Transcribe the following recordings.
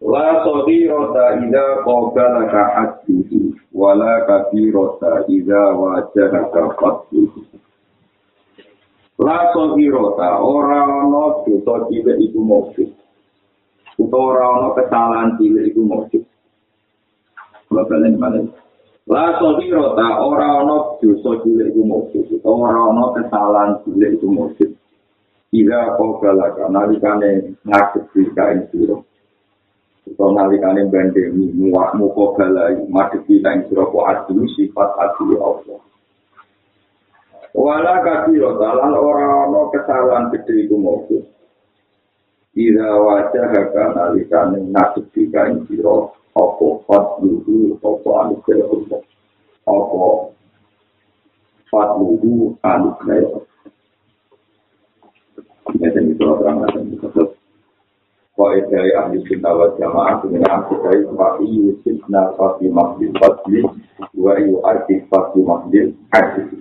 La rota idza qabalaka hadithu wa la kabirata idza wajahaka fathu. La rota ora ana dosa cilik iku mujib. Utawa ora ana kesalahan cilik iku. Kula balen balen. La rota ora ana dosa cilik iku mujib. Utawa ora ana kesalahan cilik iku mujib. Ida qabalaka nalikane ngadepi kain sira. Kau nalikane bandemi muak muko balai madepi lain suroko adu sifat adu Allah. Wala kasiro talan orang no kesalahan gede iku mobil. Ira wajah haka nalikane nadepi kain siro opo fatluhu opo anugerah Allah. Opo fatluhu anugerah Allah. Ini itu orang yang wa idai ahli sunnah wal jamaah dengan akidai wa iyu sibna fati mahdil fadli wa iyu arti fati mahdil arti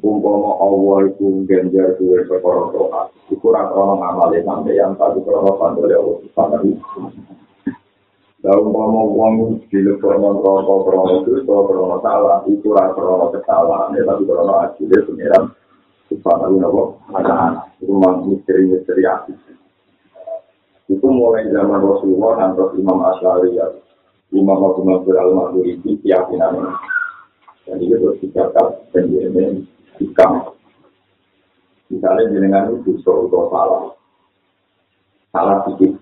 umpama Allah itu ganjar duwe perkara doa iku ora krono ngamale sampeyan tapi krono pandole Allah subhanahu Dalam umpama wong dilebokno neraka krono dosa krono salah iku ora krono kesalahan tapi krono ajile pengiran subhanahu wa ta'ala. Itu misteri-misteri asli itu mulai zaman Rasulullah dan terus Imam Asyari ya. Imam Abu Mansur al Mahduridi keyakinan dan itu dan ini hikam misalnya jenengan itu dosa atau salah. Salah sedikit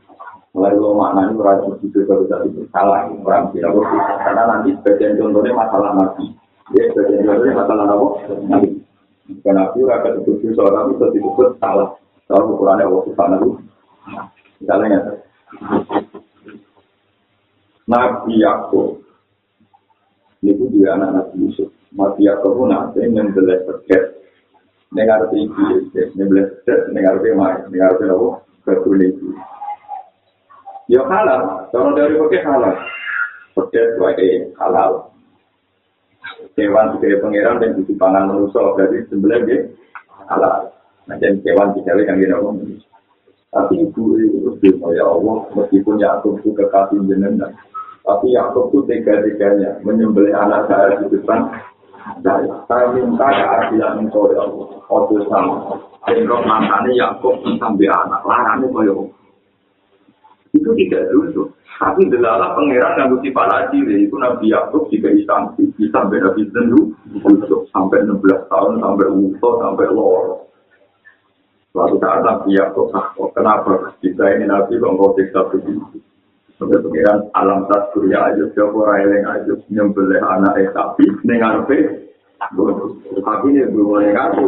mulai lo maknanya orang itu baru tadi salah orang tidak karena nanti sebagian contohnya masalah nabi ya sebagian contohnya masalah apa? Nabi karena nabi rakyat itu seorang itu disebut salah. Salah ukurannya Allah Subhanahu Misalnya, Nabi Yakub, ini pun juga anak Nabi Yusuf. Nabi Yakub pun nanti boleh terkait. Dengar itu ini boleh terkait, dengar itu main, dengar itu apa? Betul itu. Ya halal, kalau dari pakai halal. Terkait sebagai halal. Hewan sebagai pangeran dan di pangan manusia, berarti sebenarnya halal. Nah, jadi hewan tidak yang kita ngomong. Tapi ibu itu terus ya Allah, meskipun Yakub itu kekasih jenengan, tapi Yakub itu tega-teganya menyembelih anak saya di depan saya. Saya minta keadilan engkau ya Allah. Ojo sama. Sehingga matanya Yakub sampai anak larangnya kaya itu tidak dulu. Tapi adalah pangeran yang mesti para ciri itu Nabi Yakub jika isansi sampai Nabi Zendu sampai 16 tahun sampai utuh sampai lor. Suatu saat Nabi Yaakob takut, kenapa kita ini Nabi kok nggak bisa begitu? Sampai pengiran alam surya aja, siapa yang aja nyembelih anak eh tapi dengan apa? Tapi ini belum boleh ngaku.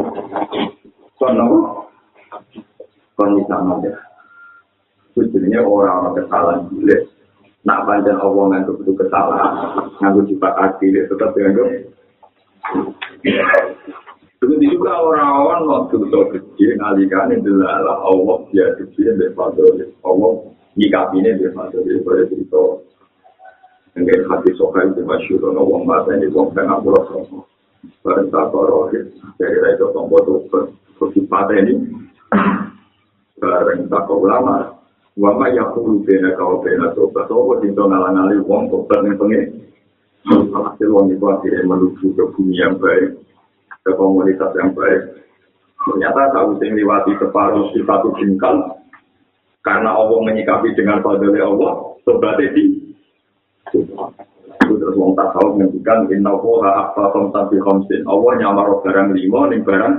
Kenapa? Kon bisa ya. Sebenarnya orang-orang kesalahan gila. Nak panjang Allah ngantuk itu kesalahan, ngantuk sifat adil, tetap dengan Begitu juga orang-orang waktu itu kecil, ngalikan itu adalah Allah dia kecil dan fadol. Allah nyikapinya dia fadol. Pada cerita yang hati sokai itu masyur, Allah mata ini wong tengah pulau sama. Barang tak rohit, dari itu tombol itu kesempatan ini. Barang tak ulama, Wama ya kulu bena kau bena sobat, sobat itu ngalang-ngali wong sobat yang pengen. Hasil wong itu akhirnya menuju ke bumi yang baik. Ke komunitas yang baik. Ternyata tahu sing liwati separuh di satu jengkal, karena Allah menyikapi dengan fadli Allah, sobat ini. Itu terus wong tak tahu menghentikan, inna Allah akfa khomsan fi khomsin. Allah nyamar barang lima, ini barang.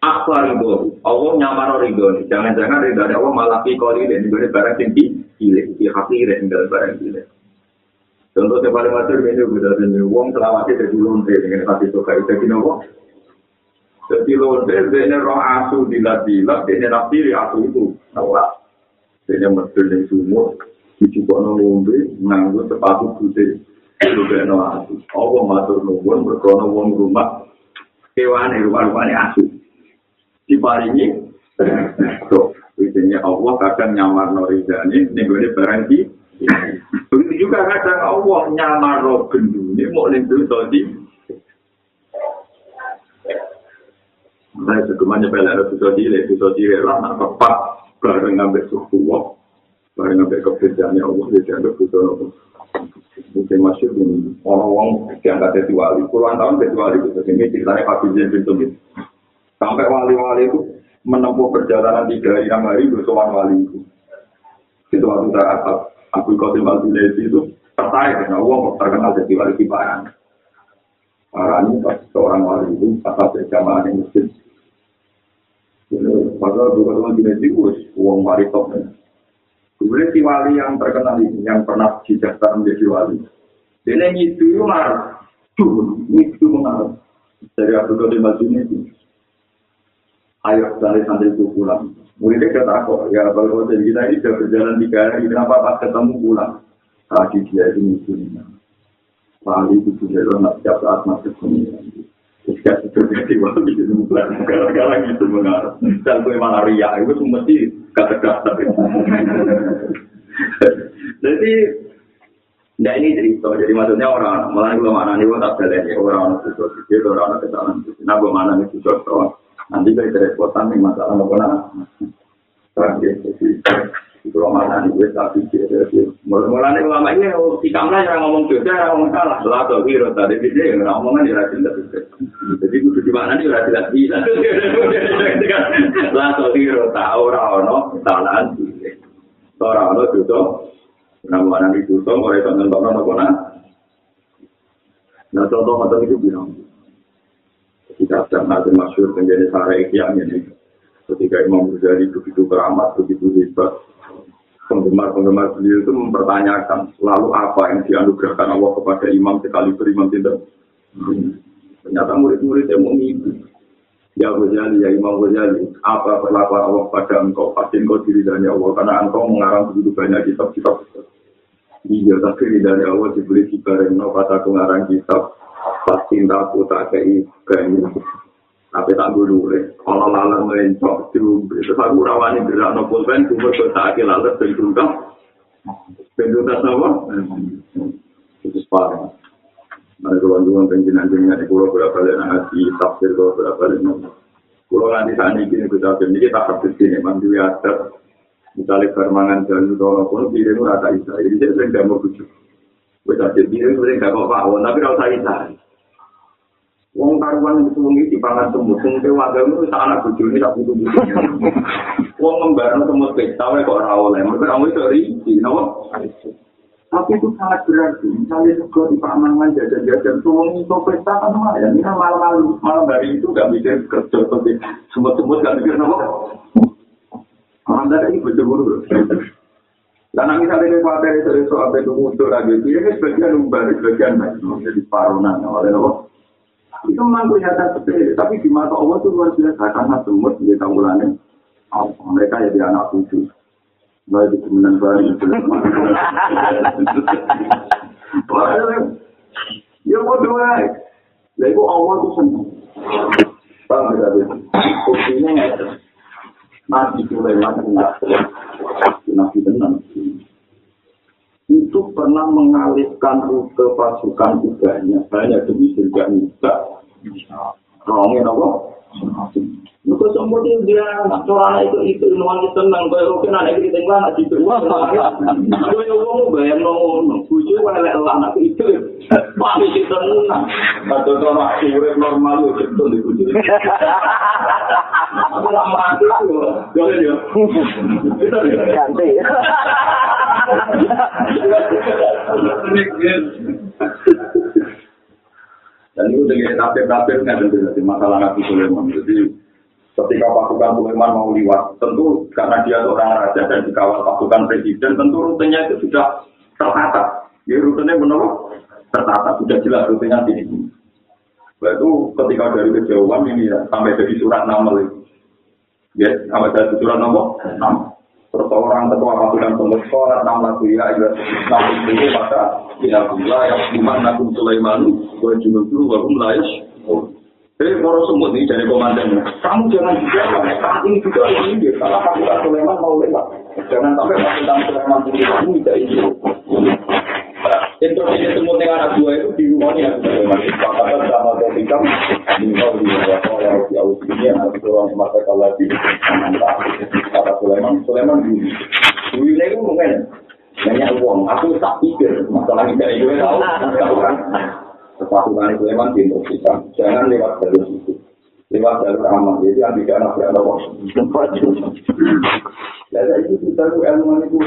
Akfa Allah nyamar ridho. Jangan-jangan ridho Allah malah fi koli, ini barang tinggi, pilih hati, ini barang pilih. Contoh yang paling masyur ini udah ini uang selamatnya dari lonte dengan hati suka itu jadi nopo. Jadi lonte ini roh asu dilat dilat ini nafsi asu itu nolak. Ini mesti yang sumur Dijupuk ngombe, nganggo sepatu putih. Juga no asu. Allah matur nuwun, berkono wong rumah. Kewane, rumah-rumahnya asu. Diparingi, tuh, Biasanya Allah kadang nyamar no ridhani, ini gue barang di. Juga kadang Allah nyamar no gendu, ini mau lintu tadi. Nah, sekumanya bela ada susah diri, susah diri lah, nak tepat, bareng ngambil suku wong, bareng ngambil kebedaannya Allah, dia susah nopo. Mungkin masih ini, orang-orang diangkat jadi wali, puluhan tahun jadi wali, ini ceritanya Pak Bijen bin Tumit. Sampai wali-wali itu menempuh perjalanan tiga hari enam hari bersowan wali itu. Itu waktu saat Abu Qasim al itu tertarik karena uang terkenal jadi wali kibaran. Para ini pas seorang wali itu asal berjamaah yang muslim. Padahal Abu Qasim al-Junaidi itu uang wali top. Kemudian si wali yang terkenal ini, yang pernah dijaga menjadi wali. Ini itu marah. Tuh, itu marah. Dari Abu Qasim al-Junaidi. Ayo dari santri itu pulang. Muridnya kata aku, ya kalau jadi kita ini sudah berjalan tiga hari, kenapa pas ketemu pulang? Tadi dia ini musuhnya. Wali itu sudah nak setiap saat masuk dunia. Ketika terjadi wali itu bukan gara-gara gitu mengarah. Dan gue malah riak, itu mesti kata-kata. Jadi Nah ini cerita, jadi maksudnya orang, malah gue mana nih, gue tak belajar orang orang itu, dia orang orang kesalahan. Nah gue mana nih, nanti kita kerepotan nih masalah apa nah terakhir jadi kalau mana nih gue tapi jadi mulai ulama ini si kamla yang ngomong juga yang ngomong salah. Setelah tuh hero tadi dia yang ngomongan di rajin tapi jadi gue di mana nih rajin lagi setelah tuh hero tahu rano kesalahan orang ono tutup nama orang itu tuh mulai tonton tonton apa nah? Nah contoh macam itu bilang kita sedang nanti masyur menjadi sarah ikhyan ini. Ketika Imam Ghazali begitu keramat, begitu hebat, penggemar-penggemar beliau itu mempertanyakan lalu apa yang dianugerahkan Allah kepada imam sekali berimam tidak. Ternyata murid-murid yang mengikuti. Ya Ghazali, ya Imam Ghazali, apa perlakuan Allah pada engkau? Pasti engkau diri dari Allah, karena engkau mengarang begitu banyak kitab-kitab. Iya, tapi dari Allah dibeli di bareng, no, kata pengarang kitab, pas cintaku tak kei banyu tapi tak boleh kalau lalat mencok itu terus aku rawani gerak no pulpen cuma tak kei lalat bentukan bentukan apa itu separah Nah, kalau dulu penjinan jenengan di pulau berapa kali ngaji tafsir kalau berapa kali nanti. Pulau nanti saat ini kita jadi kita habis sini mandi ada misalnya permangan jalan itu kalau pun itu rata isa. Jadi saya gak mau bujuk. Kita jadi diri sering gak mau pak tapi kalau saya isa. Wong karuan itu di pangan semut, sing te wagamu itu anak bojone tak butuh butuhnya. Wong ngembarno semut pesta wae kok ora oleh, mergo kamu itu rinci, napa? Tapi itu sangat berarti, misalnya juga di pangan jajan-jajan, tuh wong itu pesta kan lumayan, ini malam-malam, malam hari itu gak mikir kerja, tapi semut-semut gak mikir napa? Orang dari ini bocor-bocor. Dan misalnya ini pada itu soal itu muncul lagi, ini sebagian umbar, sebagian baik, jadi paronan, oleh napa? itu memang kelihatan sepele, tapi di mata Allah itu luar biasa karena semut di tanggulannya mereka jadi anak cucu. Baik di kemenang barang itu. Ya mau dua. Lah itu Allah itu senang. Paham ya, Buktinya nggak Nabi Sulaiman Nabi tenang. Itu pernah mengalihkan rute pasukan kudanya hanya demi surga Nisa Rongin apa? Itu semua dia dia nak corana itu itu nuan kita tenang kau rokin anak kita tinggal nak cipu. Kau yang ngomong bayang ngomong bujuk wala lah anak itu. Mami kita tenang. Kata orang urip normal itu betul di bujuk. Aku lama itu, jangan ya. Ganti. Dan itu dengan tafsir-tafsir kan jadi masalah Nabi Sulaiman. Jadi ketika pasukan Sulaiman mau liwat, tentu karena dia seorang raja dan dikawal pasukan presiden, tentu rutenya itu sudah tertata. Ya rutenya benar tertata, sudah jelas rutenya di sini. Itu ketika dari kejauhan ini ya, sampai jadi surat nama lagi. Ya, sampai dari surat nama, nama. Orang ketua pasukan tunggu sholat enam lagu ya ya enam itu maka Inalillah yang iman nakum Sulaiman wa junudu wa hum la Jadi para semut ini dari komandan, kamu jangan juga saat ini juga ini salah pasukan Sulaiman mau lewat. Jangan sampai pasukan Sulaiman ini tidak ini. Instruksi semut yang anak dua itu di rumahnya Sulaiman. Pakatan sama di bawah di bawah yang di awal ini yang harus orang semasa kalah di kata Sulaiman. Sulaiman dulu. Dulu ini itu mungkin banyak uang. Aku tak pikir masalah ini dari gue tahu. Tahu kan? Kepatuhan Sulaiman diinstruksikan. Jangan lewat jalur itu. Lewat jalur aman. Jadi yang tidak anak berada Jadi itu kita itu ilmu itu.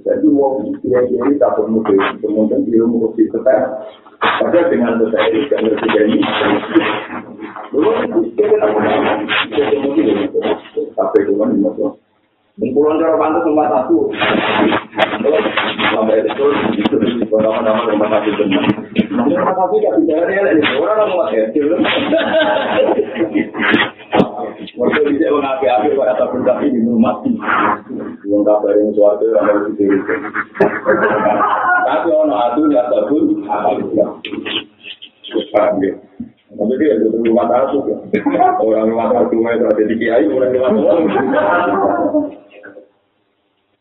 Jadi uang dia jadi tak perlu kemudian dia mengurus setelah. Pada dengan selesai jalur tiga ini. Dulu kita tidak pernah. Tapi cuma di mana. Kumpulan cara pantas nomor satu. Sampai itu itu di nama-nama nomor satu benar. Nomor satu tidak bicara dia lagi. Orang nomor kecil. Waktu bisa mengapi-api pada satu kaki di rumah. Yang kabar yang suatu yang harus diri. Tapi orang adu ya satu. Paham ya? Tapi dia itu rumah satu. Orang rumah satu itu ada di kiai, orang rumah satu.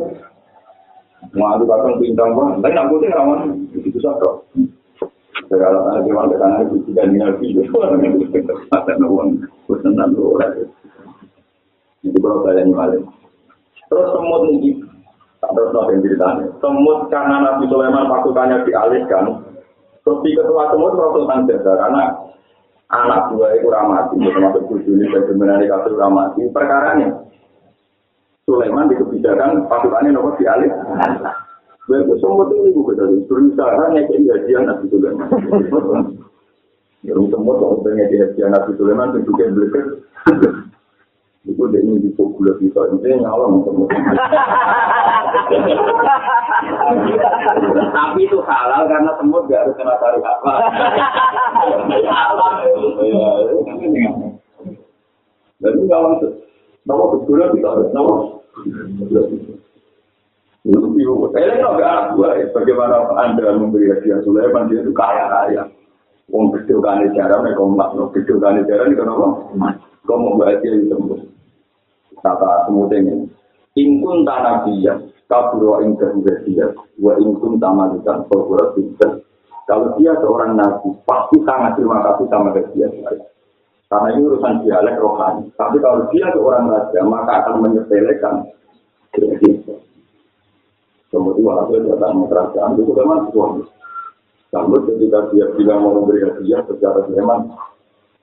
Eh. Matu kadang bintang pun, tapi nak putih rawan itu satu. Itu tidak. Itu kalau. Terus semut ini, terus nanti ceritanya. Semut karena Nabi Sulaiman pasukannya dialihkan, di ketua semut Rasul Tanjada karena anak dua itu ramati, termasuk tujuh ini dan sebenarnya kasus ramati. Perkara ini, Sulaiman di kebijakan pasukannya nomor dialih. Lalu semua itu ibu kita berusaha ngekei hadiah Nabi Sulaiman. Ya, semua kalau pengen hadiah Nabi Sulaiman itu juga belikan. Itu dia ini dipukul kita, ini nyalon semua. Tapi itu halal karena semut gak harus kena taruh apa. Halal. Ini nyalon, nama betul kita, nama. Saya nggak gua bagaimana anda memberi hadiah Sulaiman dia itu kaya raya. Wong kecil kan cara mereka mak no kecil kan cara ini kenapa? Kau mau bahagia di tembus. Kata semut ini. Ingkun tanah dia, kaburo ingkun dia, wa ingkun tamalikan bahwa tidak. Kalau dia seorang nabi, pasti sangat terima kasih sama dia. Karena ini urusan dialek rohani. Tapi kalau dia seorang raja, maka akan menyepelekan Kemudian hasil datang kerajaan itu memang suami. Namun ketika dia bilang mau memberi hadiah secara Sulaiman,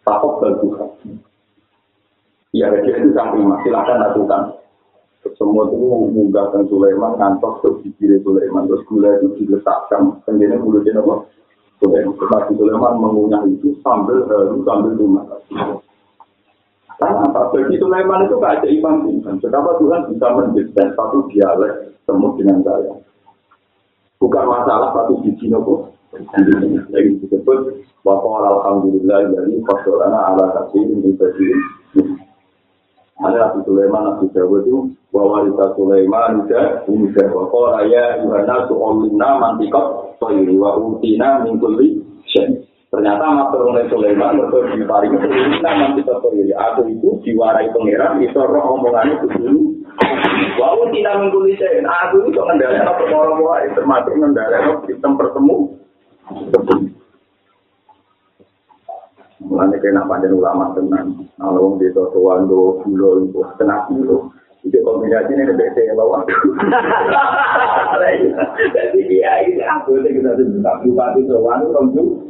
takut dan Tuhan. Ya hadiah itu sangat terima, silakan lakukan. Semua itu mengunggahkan Sulaiman, ngantok ke bibir Sulaiman, terus gula itu diletakkan, kemudian mulutnya apa? Sulaiman. Tetapi Sulaiman mengunyah itu sambil haru, sambil rumah. Karena apa? Bagi Sulaiman itu keajaiban Tuhan. Betapa Tuhan bisa mendesain satu dialek semut dengan saya. Bukan masalah satu biji nopo. Jadi disebut bahwa alhamdulillah dari fasolana ala kasih ini bagi ada Nabi Sulaiman, Nabi Dawud itu bahwa Rita Sulaiman juga ini bahwa raya Yohana su'olina mantikot soiri wa utina mingkuli syekh. Ternyata matur oleh Sulaiman mereka diparing keturunan nanti terpilih. Aku itu diwarai pangeran itu roh omongannya itu dulu. Wau tidak mengguli saya. Aku itu mengendalikan perkara wae termasuk mengendalikan sistem pertemu. Mulane kena panjang ulama tenang. Kalau wong desa sowan do kilo itu tenang kilo. Itu kombinasi ini lebih saya bawa. Jadi dia ini aku ini kita sudah bupati sowan itu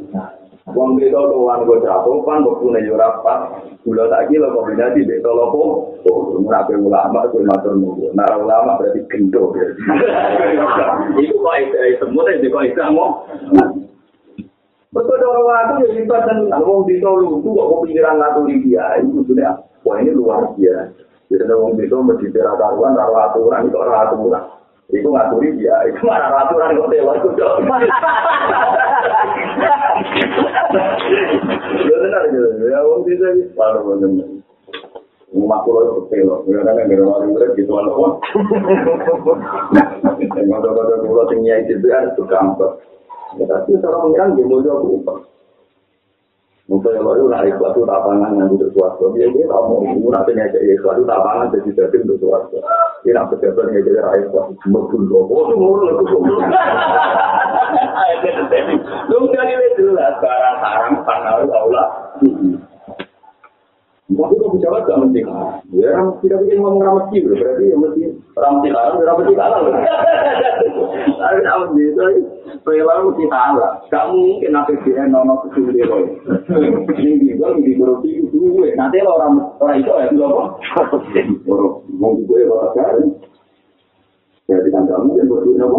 Wong desa sowan gue capung pan kok punya jurapa. Gula tak kilo kombinasi desa lopo. Oh, murape ulama gue matur nunggu. Nara ulama berarti gendo. Itu kok itu semua itu kok itu mau. Betul orang waktu ya hebat dan ngomong di Solo itu kok kepikiran ngaturi dia itu sudah wah ini luar biasa. Jadi ngomong di Solo mesti karuan rawat aturan itu rawat aturan. Itu ngaturi dia itu mana aturan kok dewa itu dong. Ya benar gitu. Ya wong di Solo baru benar. Rumah pulau itu kecil, ya kan yang orang murid gitu kan kok. Ngotot-ngotot pulau tinggi itu kan itu gampang. Ya, tapi cara pengiran dia mulia berubah. Mungkin kalau itu naik suatu tapangan yang untuk suatu, dia dia mau itu nanti ngajak suatu tapangan jadi jadi untuk suatu. Dia nak pejabat ngajak rakyat suatu, cuma dulu. Oh, itu mulu, itu mulu. Lu jadi jelas barang haram, panau, Allah. Tapi kok bicara gak mesti kalah. Ya, tidak bikin ngomong ramah sih, berarti ya mesti sih kalah, ramah sih kalah. Tapi ramah sih itu, rela mesti kalah. Gak mungkin nanti dia nono dia loh. Ini juga di korupsi itu gue. Nanti lo orang orang itu ya, itu apa? Mau gue bawa kan? Jadi kan gak mungkin berdua apa?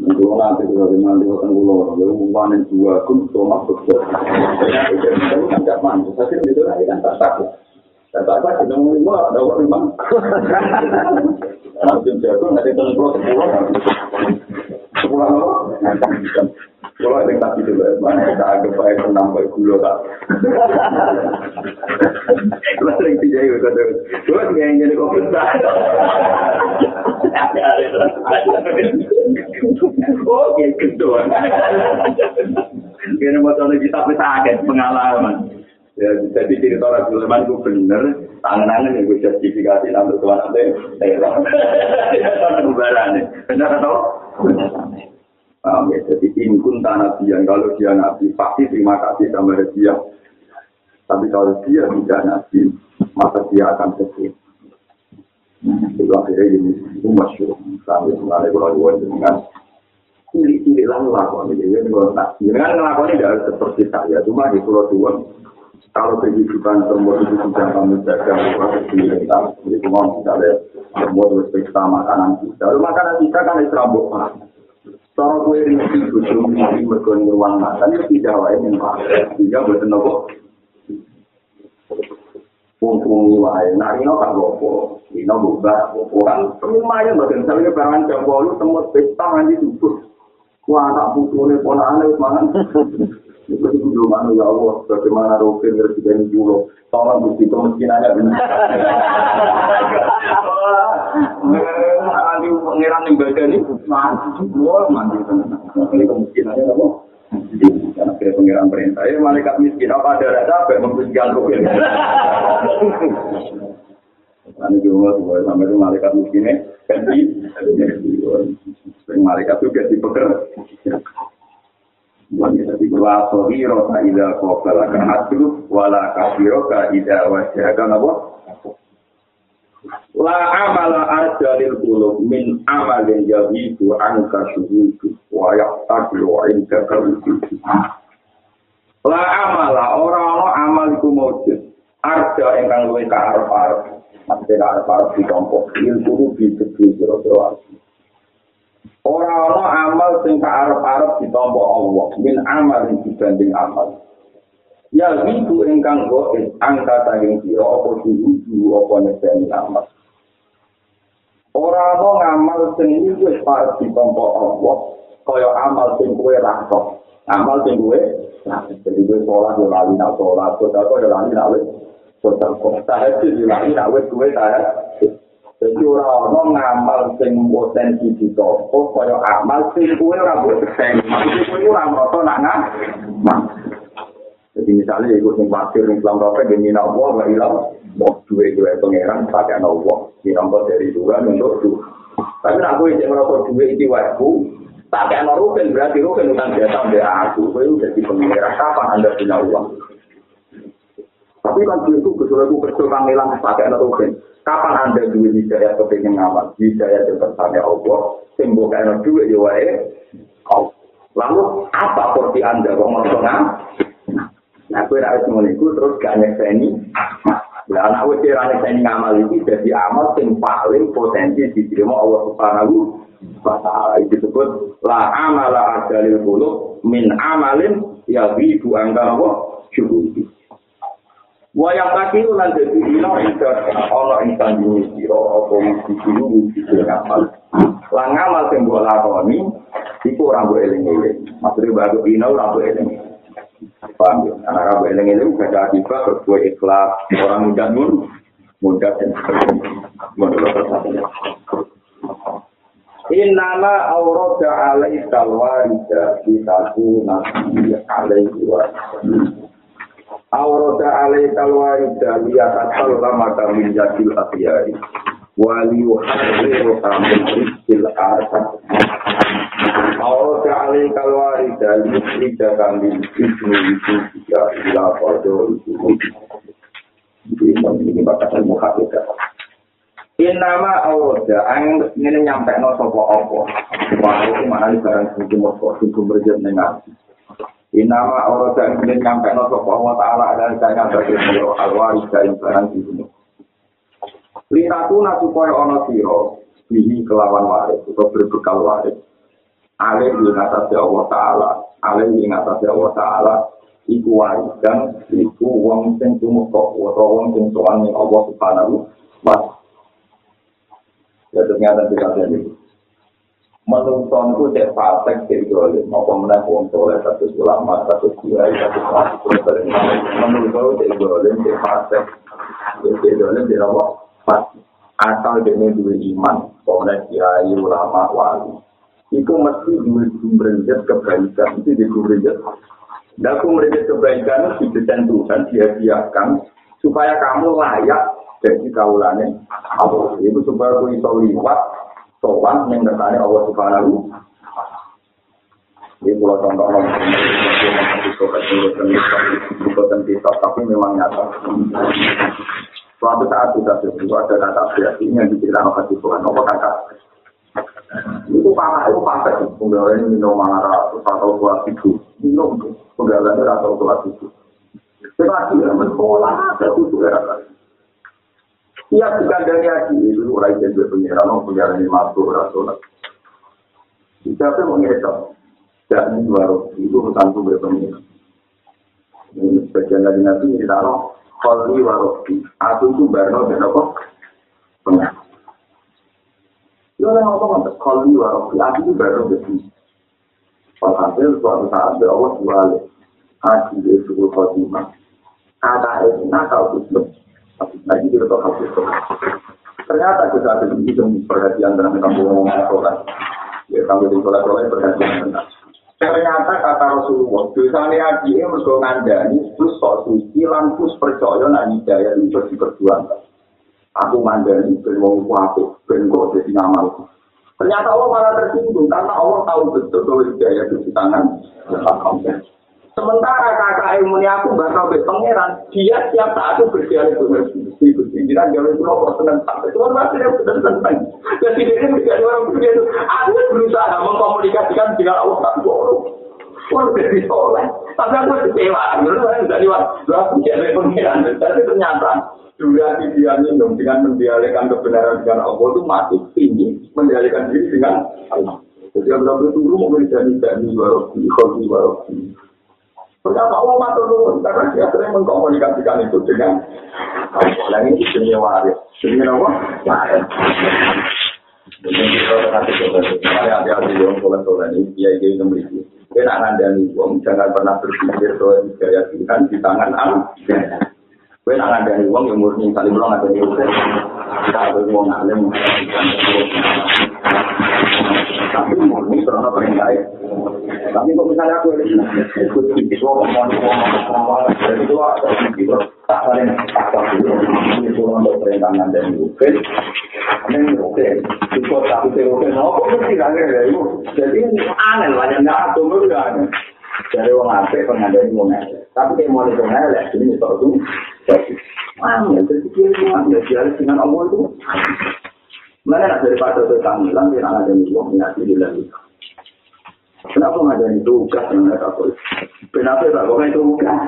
Kalau nanti kita nanti akan pulau, lalu panen dua kun besar. Itu kan nggak mampu, tapi itu lagi kan tak takut. Tak takut, kita mau lima ada orang lima. Langsung jatuh nanti pulau. Sepuluh tangan-tangan yang gue sertifikasi nanti tuan saya Ya, kebaran Benar atau? Paham ya, jadi inkun tanah dia, kalau dia nabi, pasti terima kasih sama dia. Tapi kalau dia tidak nabi, maka dia akan sedih. Itu akhirnya ini itu masyur. Sampai sebenarnya kalau dengan cilik-cilik lah ini. Jadi ngelakuin tidak harus seperti saya. Cuma di pulau kalau kehidupan semua itu sudah kamu jaga, proses kita. Jadi cuma misalnya, semua terus periksa makanan kita. Lalu makanan kita kan itu rambut Cara kue rinci bujuk ini mergoni ruang makan itu tidak wae yang pakai. Sehingga buatan nopo. Pungpungi wae. Nah ini kan gopo. Ini bubah. Orang lumayan bagian. Misalnya perangan jam bolu temut pesta nanti subuh. Wah anak pola aneh mangan. Itu dulu ya Allah. Bagaimana Rufin ngerjain dulu. Tolong bukti kemiskinannya benar. Nanti pengiran yang badan ini, wah mandi tenang. Ini kemungkinannya apa? Karena kira pengiran perintah, ya malaikat miskin, apa ada rasa apa yang membersihkan rukun? Nanti juga, sampai malaikat miskinnya, ganti, sering. Wa sahiro ka ida qala ka hatu wala kafiro ka ida wajha ka napa La amala arjalil qulub min amalin yahidu anka syuhudu wa yaqtadu inda kaludu. La amala ora ana amal iku mujud. Arja ingkang luwih kaarep-arep. Mate kaarep-arep ditompo ilmu disebut sira Ora ana amal sing kaarep-arep ditampa Allah min amal sing dibanding amal. Ya itu ingkang goes angka tanging sira apa dulu apa nyekeni amal. Ora ana ngamal sing wis parep ditampa Allah kaya amal sing kowe rasa. Amal sing kowe jadi kowe sholat yo lali nak sholat, kok yo lali nak wis kok tahajud yo lali nak wis kowe tahajud. Jadi ora ana ngamal sing potensi ditopo kaya amal sing kuwe ora mbok sing. Maksudnya kuwe ora merasa nak ngamal. Jadi misalnya ikut sing pasir ning Islam Rafa di Mina Allah wa ilah mau duwe duwe pangeran pakai Allah. Dinampak dari dua untuk dua. Tapi aku ini merasa duwe iki wae Tak kayak rugen berarti rugen utang jasa mbak aku. Kau udah di pengira kapan anda punya uang? Tapi kan itu kerja kang hilang pakai rugen. Kapan anda dua hidayah kepengen ngamal? Hidayah yang bertanya Allah. Sembuh kayak duit ya wae. Lalu apa porsi anda kok mau tengah? Nah, gue harus mengiku terus gak nyekseni. Nah, anak gue kira nyekseni ngamal ini jadi amal yang paling potensi diterima Allah Subhanahu wa Itu disebut la amala adalil qulub min amalin ya wibu angka wa syuhudi. Wa yang kaki lan dadi ino itu ana ing sandingi sira apa mesti dulu mesti ngamal. Lan ngamal sing mbok lakoni iku ora mbok eling-eling. Maksudnya baru ino ora mbok eling. Paham ya? Anak kamu yang ini juga ada akibat berbuat ikhlas. Orang muda nun, muda dan sebagainya. Innama aurada alai kalwarida Kitaku nabi alaihi wa Aurada alai kalwarida Lihat asal lama kami jadil akhyari Wali yuharriru kami rizkil asad Allah Ta'ala kalwari dari Ida kami Ibnu itu Jika ila Fadol Ini batasan muhafidah Inama awroda, ang ini nyampe no sopo opo. Wah, itu mana di barang sing moto, sing kumberjet nengar. Inama awroda, ang ini nyampe sopo Allah Ta'ala adalah kaya bagi Allah alwari dari barang sing moto. Litaku supaya ono siro, bihi kelawan waris, atau berbekal waris. alih ing atase Allah taala alih ing atase Allah taala iku warisan iku wong sing tumeka utawa wong sing sowan Allah subhanahu wa Ya ternyata tidak ada Menurut itu cek fasek cek dolim. Apa menang wong soleh satu ulama satu kiai satu satu itu cek dolim cek. Cek dolim cek apa? Asal dia dua iman. Kemudian kiai ulama wali. itu mesti dua sumbernya kebaikan itu di sumbernya. Dan sumbernya kebaikan itu ditentukan dia biarkan supaya kamu layak jadi Allah. Itu supaya aku bisa sopan yang bertanya Allah Subhanahu Ini pulau contoh kita tapi memang nyata. Suatu saat kita berdua ada kata berarti yang diceritakan oleh Tuhan. Apa kata? itu parah itu pasal penggawean ini minum marah atau sholat itu minum penggawean itu atau sholat itu tetapi ya sekolah ada ya Iya bukan dari haji. Itu orang yang jadi pengiran orang pengiran ini masuk sholat. Siapa mau ngirim dan baru itu tentang tuh berpengiran ini sebagian dari nabi ini taruh kalau warofi aku itu baru dan apa? Pengiran yang ngomong untuk kali warok lagi itu baru begitu. Walhasil suatu saat Allah jual haji di suku khotimah. Kata itu nakal tutup. Tapi lagi kita tahu. Ternyata kita ada di sini perhatian dalam kampung sholat. Ya kamu di sholat sholat perhatian tentang. Ternyata kata Rasulullah, dosanya haji ini mergo ngandani, terus sok suci, langsung percaya nak hidayah itu diperjuangkan. aku mandiri ben wong kuwi ben kok dadi ngamal ternyata Allah malah tersinggung karena Allah tahu betul bahwa hidayah itu di tangan sementara kakak ilmu aku gak tahu pangeran dia siap saat itu berdialog dengan Gusti Gusti kita jauh itu kok seneng sampai tuan masih yang sudah seneng jadi ini menjadi orang begitu aku berusaha mengkomunikasikan dengan Allah tak bohong Wah, jadi soleh. Tapi aku kecewa. Menurut saya, dari waktu, aku jadi pengiran. Tapi ternyata, durasi dia minum dengan mendialekkan kebenaran dengan Allah itu masih tinggi mendialekkan diri dengan Allah. Jadi itu dulu mau menjadi dani warofi, khofi warofi. Ternyata Allah matur nuwun karena dia sering mengkomunikasikan itu dengan Allah. ini demi waris, demi apa? Waris. Dengan kita coba, ada ada yang soleh-soleh ini, dia ingin memiliki. Kita ngandani, jangan pernah berpikir bahwa hidayah Tuhan di tangan Allah. Kowe nak ngandani wong yang murni kali belum ada di Kita ada wong alim. Tapi murni karena perintah Tapi kok misalnya aku ini ikut itu ngomong ngomong jadi itu gitu tak saling tak dulu itu untuk perintah dan oke ini oke itu tapi oke no kok mesti ya itu jadi aneh lah yang nggak tunggu ya dari orang apa pengandai mau tapi kayak mau itu ngelak ini itu jadi ya, jadi dia ya, dengan Allah itu. Mana nak daripada itu kami bilang, dia ada yang mau menyati di dalam itu. Kenapa nggak ada yang tugas yang mereka boleh? Kenapa tak boleh tugas?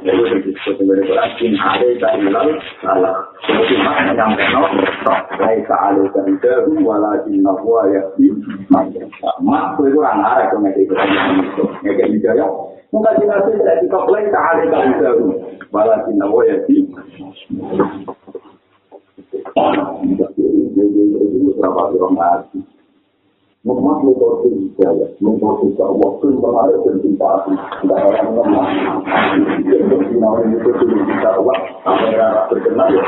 Jadi disebut sebagai Quran, ada yang tak hilang, salah. Seperti mana yang mengenal, Rai ta'ala karidahu, walakin nahwa yakti, Mak, itu kurang arah ke mereka itu. Mereka hidayah. Mungkin jenazah tidak dikoplek ta'ala karidahu, walakin nahwa yakti. Memang metode hidayah, metode dakwah itu kemarin dan cinta. Tidak orang lemah. Untuk sinau ini itu sudah dakwah, apa yang terkenal ya.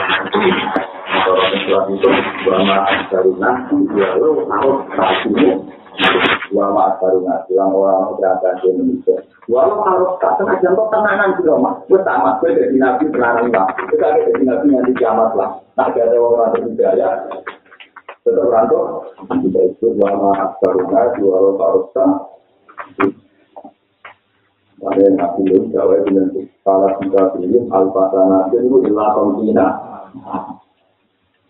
Orang Islam itu, Bama Asaruna, ya lo harus kasihmu. Bama Asaruna, yang orang berangkat di Indonesia. Walau harus tak tengah jam tenanan di rumah. Sama, gue jadi nabi tenanan lah. Kita jadi nabi nanti kiamat lah. Tak ada orang berhidayah. tetap rantau kita ikut lama karuna dua lo parusta ada yang aku belum jawab dengan salah kita pilih alfatana itu ilah komina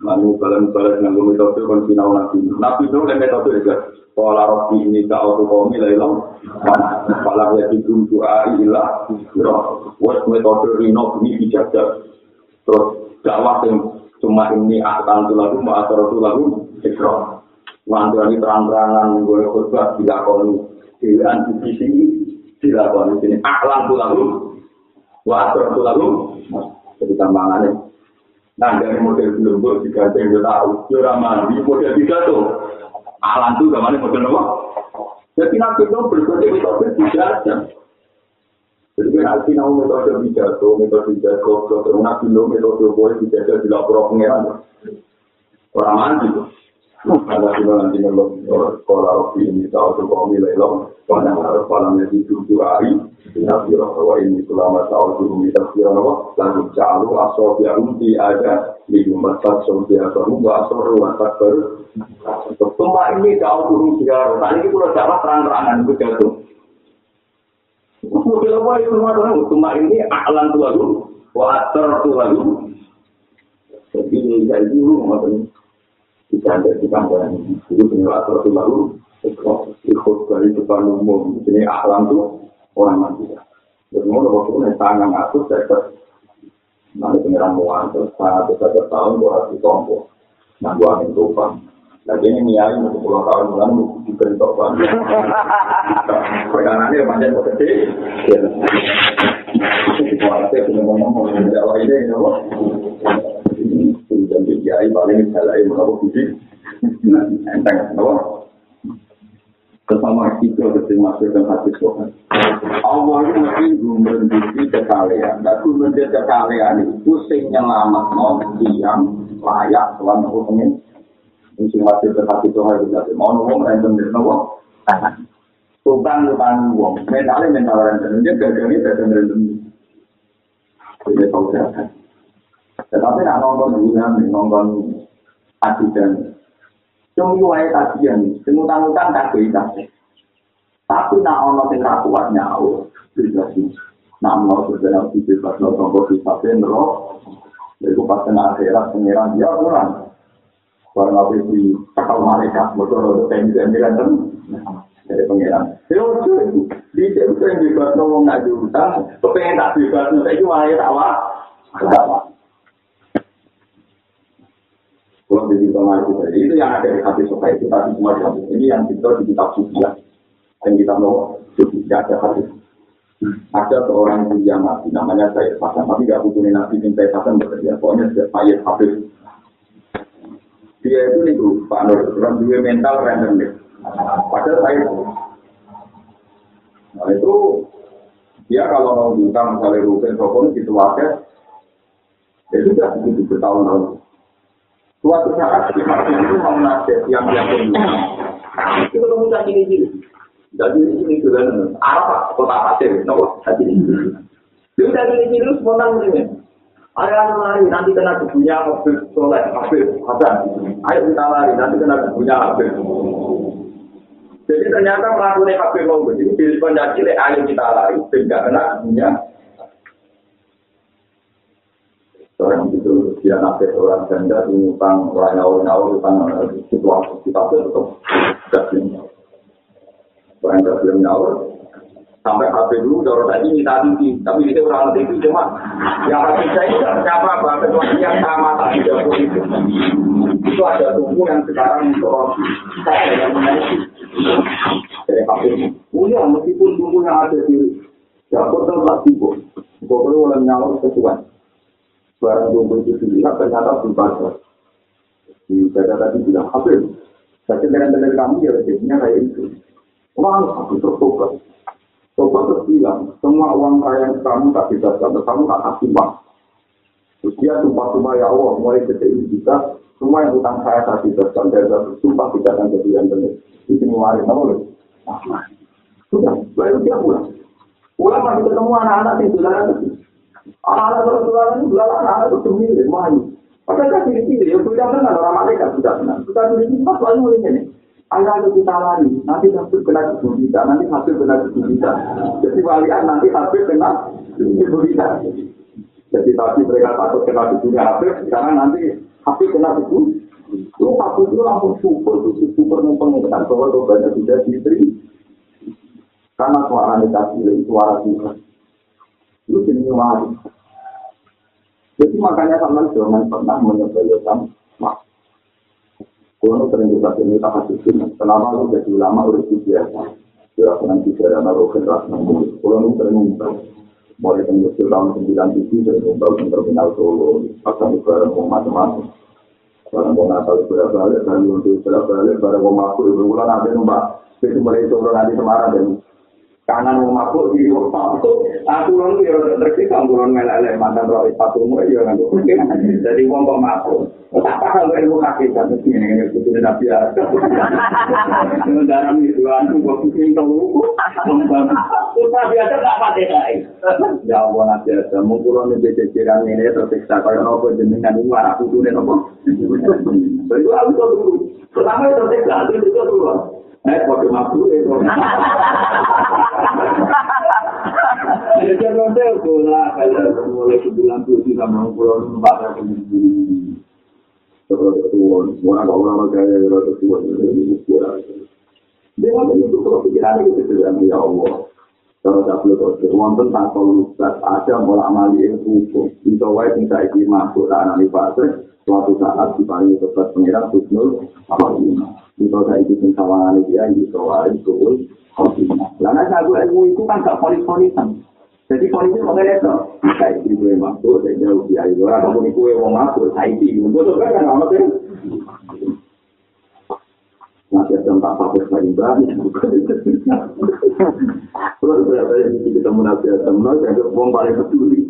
lalu balan-balan dengan metode kontina nabi. Nabi lo metode juga. Kala rofi ini ka auto komi la ilang. Ya tidun doa ilah. Wes metode rino ini dijajak Terus dakwah yang cuma ini akan tu lagu Ma asar tu lagu Ikro Wantuan ini terang-terangan Gue khutbah dilakoni. Dewan di sini Dilakoni. Sini Aklan tu lagu. Wa asar tu lagu. Jadi tambangannya Nah dari model belum gue juga saya tahu Jura mandi model tiga tuh alam itu gamane model apa? Jadi nabi itu berbagai metode bijaksana. Jadi kan nabi nahu metode bijaksana, metode bijaksana, terus nabi itu metode boleh bijaksana di lapor pengeran. Orang mandi itu. Ada di nanti kalau sekolah rofi ini tahu tuh kau nilai lo, karena harus malamnya di tujuh hari. Nabi Rasulullah ini selama tahun dulu kita kira apa? Lalu jalu asal dia unti ada di rumah tak dia baru asal rumah tak baru Sumpah ini jauh turun tiga Tadi itu udah jawab terang-terangan itu jatuh. Mobil apa itu rumah orang? Sumpah ini aklan tua dulu. Water tua dulu. Jadi ini jadi dulu maksudnya. Bisa ada di kamar ini. Itu punya water tua dulu. Ikut dari depan umum. Ini aklan tuh orang mati. Jadi mau waktu ini tangan aku saya Nanti pengiran muan terus sangat besar tahun buat di tombol. Nah, gua angin tupang. Lagi ini niai untuk pulau tahun bulan diberi topan. Perkara ini macam apa sih? Kualitas punya ngomong ngomong Jawa ini, ya Allah. Dan kiai paling salah yang mau budi. Enteng, apa? Bersama itu harus dimasukkan hati Tuhan. Allah itu mesti memberi kekalian. Dan memberi kekalian itu sing nyelamat non yang layak selama hukumnya. Ini hasil terhati Tuhan juga. Mau ngomong random dari nopo. Tukang tukang uang. Mentalnya mental random. Dia gagangnya gagang random. Ini tahu saya. Tetapi nak nonton bulan, nonton ajudan. Cuma wae kajian. Semutang-utang tak berita. Tapi nak ono sing ra kuat nyaur. Bisa sih. Nak mau berjalan di bebas nonton kopi sampai nerok. Lalu pas kena akhirat pengiran dia orang. Barang apa di kapal mereka, motor dan juga kan dari pengiran. Ya itu di situ yang bebas ngomong nggak diutang, kepengen tak bebas, saya cuma air tawa, tawa. Kalau di situ itu itu yang ada di hati suka itu tadi semua di hati. Ini yang kita di kitab suci ya. Dan kita mau suci ada hati. Ada seorang yang mati namanya saya Hasan, tapi gak hubungi nabi yang saya Hasan bekerja. Pokoknya saya Sayyid Hafiz. Dia itu nih Pak Nur, orang dua mental random deh. Padahal saya Nah itu dia kalau mau hutang misalnya rutin sokong itu wakil, ya sudah begitu bertahun-tahun. Suatu saat di hati itu mau nasihat yang dia punya. Itu ketemu cacing ini. Jadi ini juga apa kota pasir, nopo cacing ini. Itu cacing ini lu spontan ini. Ayo lari nanti kena kebunya mobil soleh, mobil hasan. Ayo kita lari nanti kena kebunya mobil. Jadi ternyata melakukan mobil mau begini, di kondisi ayo kita lari, tidak kena kebunya Orang itu dia nafas orang janda utang orang nyawa nyawa utang situasi kita tetap tidak Orang tidak belum nyawa sampai HP dulu dorong tadi minta tinggi tapi itu orang itu cuma yang hati saya siapa? Apa kecuali yang sama tadi dapur itu itu ada tubuh yang sekarang dorong saya yang menaiki dari HP oh ya meskipun yang ada di dapur tetap sibuk pokoknya orang nyawa sesuai barang kumpul itu dilihat ternyata berbaca. Di dada tadi bilang, Habib, saya dengan kamu ya rezekinya kayak itu. Orang aku tertobat. Tobat terus bilang, semua uang kaya kamu tak sampai kamu tak kasih bang. Terus dia sumpah-sumpah ya Allah, mulai detik ini bisa, semua yang utang saya tak bisa sampai sumpah tidak akan jadi yang benar. Itu ngeluarin, apa loh? Sudah, baru dia pulang. Pulang masih ketemu anak-anak di saudara Anak-anak Rasulullah ini adalah anak-anak itu pemilik, mayu. Padahal kan pilih-pilih, ya sudah kenal orang mereka sudah kenal. Sudah pilih-pilih, pas lalu mulai ini. Ayah itu kita lari, nanti hasil kena tubuh kita, nanti hasil kena tubuh kita. Jadi walian nanti hasil kena tubuh kita. Jadi tadi mereka takut kena tubuhnya hasil, karena nanti hasil kena tubuh. Lu hasil itu langsung super, super mempengaruhi bahwa doanya sudah diterima. Karena suara negatif, suara Tuhan. Itu jenis wali. Jadi makanya sama jangan pernah menyebelkan mak. Kalau sering kita ini tak kasih sini, kenapa lu jadi ulama urus biasa? Kira dengan bicara naruh generasi namun, kalau lu sering ngumpul, mulai dari musim tahun sembilan tujuh sering ngumpul di terminal Solo, pasang barang mau macam-macam. Barang mau natal berapa kali, dan untuk berapa kali, barang mau makhluk, ibu bulan ada numpak, itu mulai turun nanti Semarang dan kanan mau mabuk di rumah aku orang itu ya terkait kamburan meleleh mantan roh sepatu mu ya kan jadi uang kok mabuk tak paham ilmu hakikat mesti ini ini itu tidak biasa dalam itu aku kok pusing tahu Usah biasa tak pakai lain. Ya Allah nanti ada mengkurang di jajaran ini tersiksa kalau nopo jenengan ini warna kudu nih nopo. Itu aku tuh dulu. Pertama itu tersiksa itu dulu. Eh, pakai mabuk itu. Jadi nanti aku lah kalau mulai sebulan tuh sih sama pulau numpak ke sini. Terus itu orang orang kaya orang tua ini mesti Dia itu kalau pikiran itu tidak ya Allah. Kalau tak perlu terus, wonten tanpa lukat ada mulai amali hukum. Itu wae sing saiki masuk tanah di fase suatu saat diparingi tepat pengiran husnul ini. Itu saiki sing sawangan dia itu wae kuul Lalu aku ilmu itu kan gak polis-polisan. Jadi polisi mau ngeliat tuh, saya ini gue masuk, saya jauh dia itu orang kamu gue mau masuk, saya ini, betul kan kan amat ya? Masih ada empat pakai paling banyak. Kalau berapa yang kita ketemu nabi Adam, nabi ada uang paling peduli.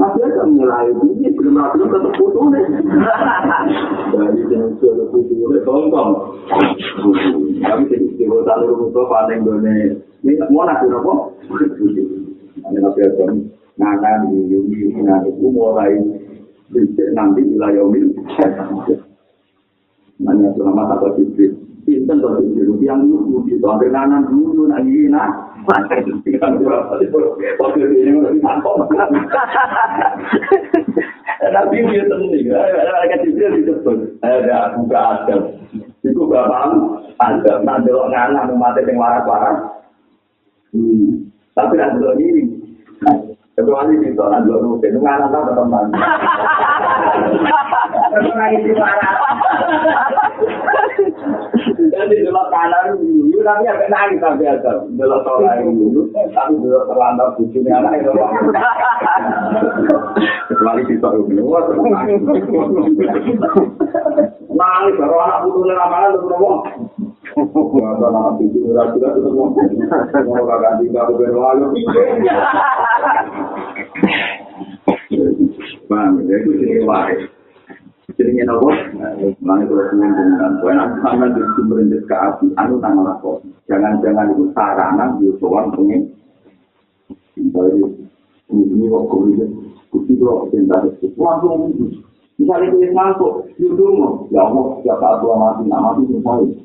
Masih aja menilai ini, belum rapi tetap. Dari jenis sudah putus nih, tongkong. Kami jadi istimewa rumah tua paling gone. Ini mau nasi apa? Ada nabi aja ngakan di Yuni, nanti itu mulai bisa nanti wilayah ini. Nanti yang selama tak Jibril. Pinten to Jibril yang dulu di to hampir kanan dulu ini mau ditangkap. Tapi dia tenang, ada Jibril disebut. Ada buka Adam. Iku bapak Adam, nak delok nganak mati yang waras-waras. Tapi nak delok ini. Kecuali di sana delok rutin, nganak tak teman. Menangis marah. Jadi delok kanan dulu, tapi agak nangis tapi ada. Delok sholat dulu, tapi delok terlantar bujurnya anak itu. Kecuali di sana dulu, wah nangis. Nangis, baru anak ramalan ngomong. Bujur, rasul itu ngomong. Mau kakak tinggal ke berlalu. Bang, itu waris. Jenenge nopo? Mane kula suwun dengan kowe nek sampeyan di sumber ke api. Anu nang kok? Jangan-jangan itu sarana yo sowan pengen. Dari ini kok kuwi kuwi kok cinta itu. Langsung misalnya itu masuk yudung ya Allah ya Pak Tua mati nama mati misalnya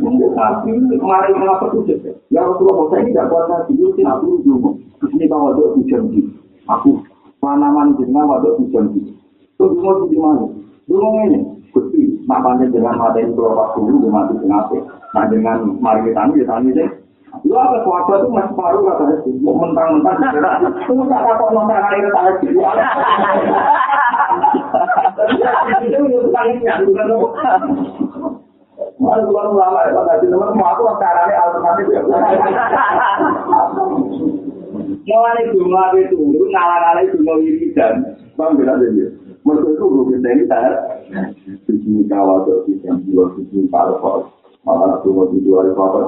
Mungkin sapi kemarin kenapa tuh Ya Rasulullah saya ini tidak kuat hati itu aku dulu. Ini bawa doa hujan Aku tanaman jenengan waduh hujan Itu dulu di mana? Dulu ini, Gusti, makanya dengan itu kalau dulu dia mati kenapa? Nah dengan mari kita ambil tani deh. Lu apa kuasa itu masih paruh kata itu, mau mentang-mentang Tunggu tak apa nonton hari itu tadi. Itu tanginya, bukan lo. Malah bukan ulama ya, tadi mau aku caranya alternatif ya. Mulai jumlah itu, ngalah-ngalah jumlah wiridan, bang bilang aja. Mereka itu ini tak di sini kawal tuh di sini dua sisi parpol malah aku mau di dua hari parpol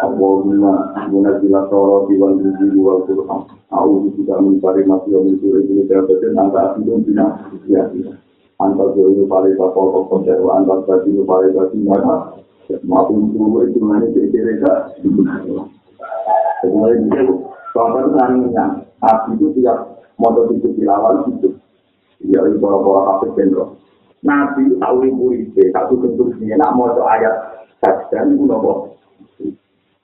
apa guna guna gila toro gigi di wal turham aku juga mencari masih yang itu ini terbetul antara itu bina ya antar jauh pare parpol kok konser antar tadi itu pare tadi mana maupun dulu itu mana kira-kira kemudian itu Bapak nanya, api itu tiap motor itu dilawal itu ya ini para-para kafir jenderal. Nabi tahu ibu ide, satu bentuk ini, nak mau ayat saja, itu nopo.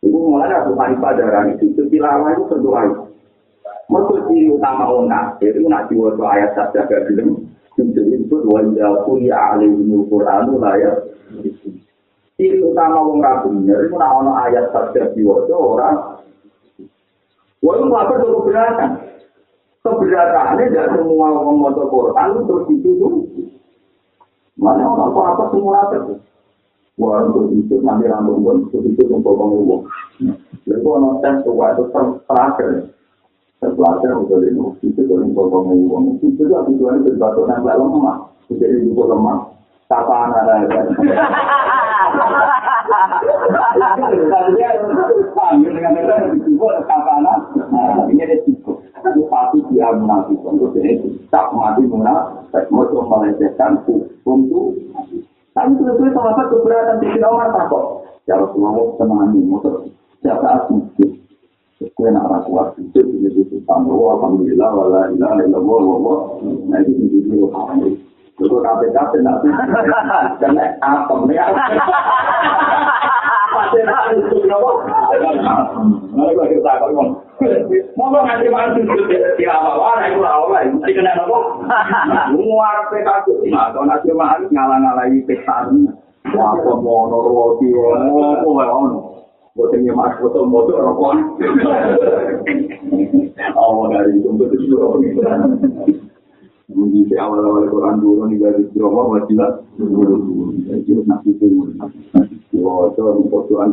Ibu mulai aku mari padaran itu, setilawah itu berdoa itu. Maksud ciri utama orang itu nak diwajah ayat saja gak bilang, itu disebut wajah kuliah ahli Quran layak. Ciri utama orang rabunya itu ono ayat saja orang. Wah itu apa tuh keberatan? Keberataannya tidak semua orang mau Quran terus itu tuh mana orang apa apa semua ada wah untuk itu nanti rambut pun untuk itu untuk ngomong lalu orang tes tuh itu terakhir. Terakhir untuk itu itu untuk ngomong itu juga tujuannya berbatu nempel lemah jadi ibu lemah apa anak ada ini mati munafik mau melecehkan hukum itu tapi sebetulnya sahabat keberatan di Umar tak kok? Ya Rasulullah tenang mau siapa asli Kue nak ragu waktu itu, jadi itu tambah, alhamdulillah, wala ilah, ilah, wala, wala, nah itu di sini, Lalu KPK tidak karena apa nih? Pasti itu apa? Lalu kita kalau mau nganti mantu di awal, aku awal, mesti kena apa? Muar PKK sih, atau nanti mah ngalang-ngalangi pesan. Apa mau norwoti, mau apa mau? Boten ya mas, boten motor rokok. Awal dari itu betul betul. Mungkin di awal-awal Quran dulu nih dari Jawa wajilah dulu jadi nasi itu wah itu untuk tuan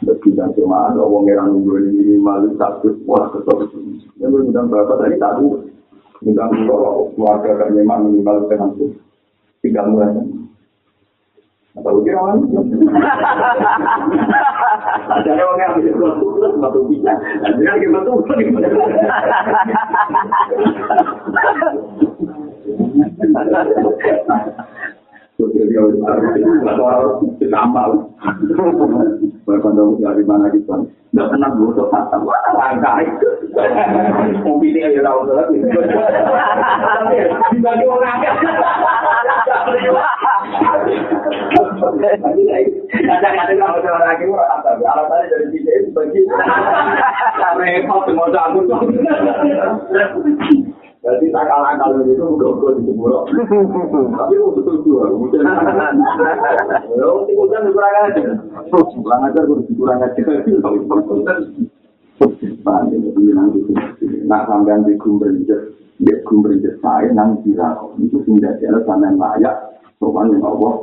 Kita cuma ada wong yang nunggu ini malu takut kesel. Ya mudah bapak tadi tahu. Mudah kalau keluarga kan memang minimal dengan itu tiga bulan. Atau kira orang Ada orang yang bisa keluar batu bisa. Ada yang kita tuh, Jadi orang amal. Kalau dari mana gitu, nggak pernah gue tuh kata, wah langka itu. Mobil ini aja tahu lagi. Dibagi orang Kadang-kadang kalau orang lagi orang kata, alasannya dari sini bagi repot semua aku Jadi tak kalah kalau itu udah udah di Jemuro. Tapi itu betul betul. Kemudian, ya kemudian kurang aja. Kurang aja gue kurang aja. Nah sampean di gumberjet, di gumberjet saya nang kira itu sudah jalan sampean layak. Sopan yang Allah.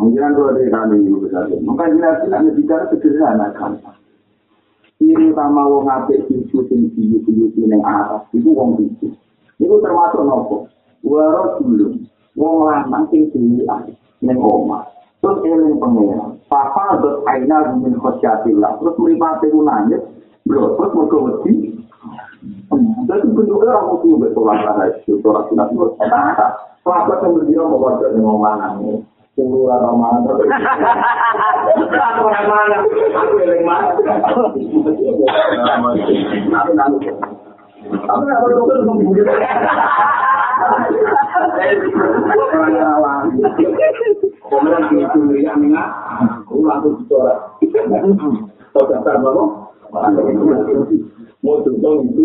Mungkin dua dari kami itu besar. Maka jelas kita bicara sederhana kan. Ciri utama wong apik sing sing diyu-diyu ning atas iku wong iki. Iku termasuk nopo? Waro dulu. Wong lanang sing diyu ning omah. Terus eling pengen. Papa dot aina min khosyatillah. Terus mripate ku nangis. Bro, terus mau wedi. Jadi bentuknya orang mesti betul lah, itu orang tidak buat. Kenapa yang berdiri mau buat dari ngomong Mau itu.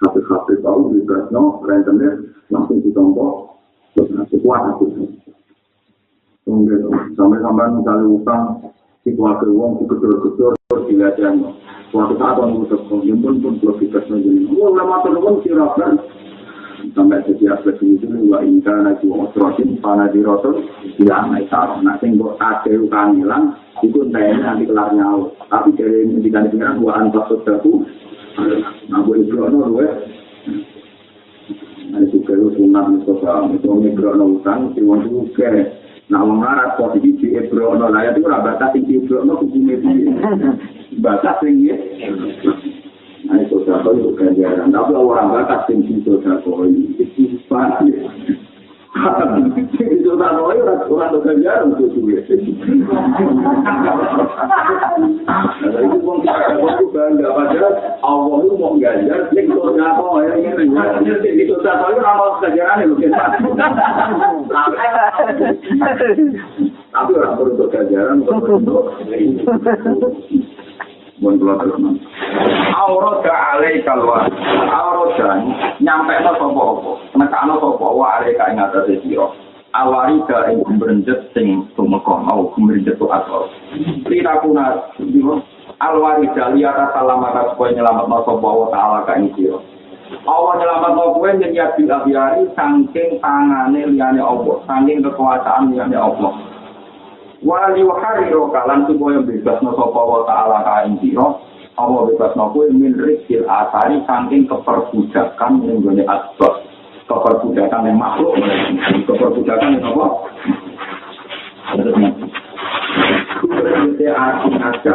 Habis-habis tahu di Kresno, rentenir langsung ditompo, terus ngasih kuat aku. Sampai-sampai misalnya utang, si keluarga uang, si gedor-gedor, terus dilihatnya. Suatu saat orang udah kongin pun belum di Kresno jadi. Oh, lama terus kira-kira. Sampai setiap kesini itu, wa inka naji wa osrosin, pana di rotor, tidak naik taruh. Nah, sehingga ada utang hilang, itu nanti kelar nyawa. Tapi dari ini dikandungkan, wa antas sodaku, Nah, boleh berono luwe. Nah, itu kalau sunat Mustafa, itu ngebrono utang, siwon juga. Nah, wong larat posisi di ebrono, nah itu ora batas sing ebrono hukume piye. Batas sing ya. Nah, itu satu itu ganjaran. Tapi orang batas sing itu satu itu pasti. Untuk suwe. Bangga padahal Allah mau ganjar, ngapa ya. Tapi orang perlu kejaran untuk bentuk. Mohon kula terus. Aurat alai kalwa. Aurat nyampe no sapa apa. Nekano sapa wa alai ka ing atase sira. Ka ing gumrenjet sing tumeka mau gumrenjet to atau. Rita kuna diwo alwari dali atas salamata supaya nyelamat no sapa wa taala ka ing sira. Allah nyelamat no kowe nyenyat bil abiari saking tangane liyane Allah, saking kekuasaan liyane Allah. wali wahari rokalan supaya bebas no sopa wa ta'ala kain siro Allah bebas no kue min rizkil asari saking keperbudakan yang gini asbab keperbudakan yang makhluk keperbudakan yang apa? Kuberinte arti ada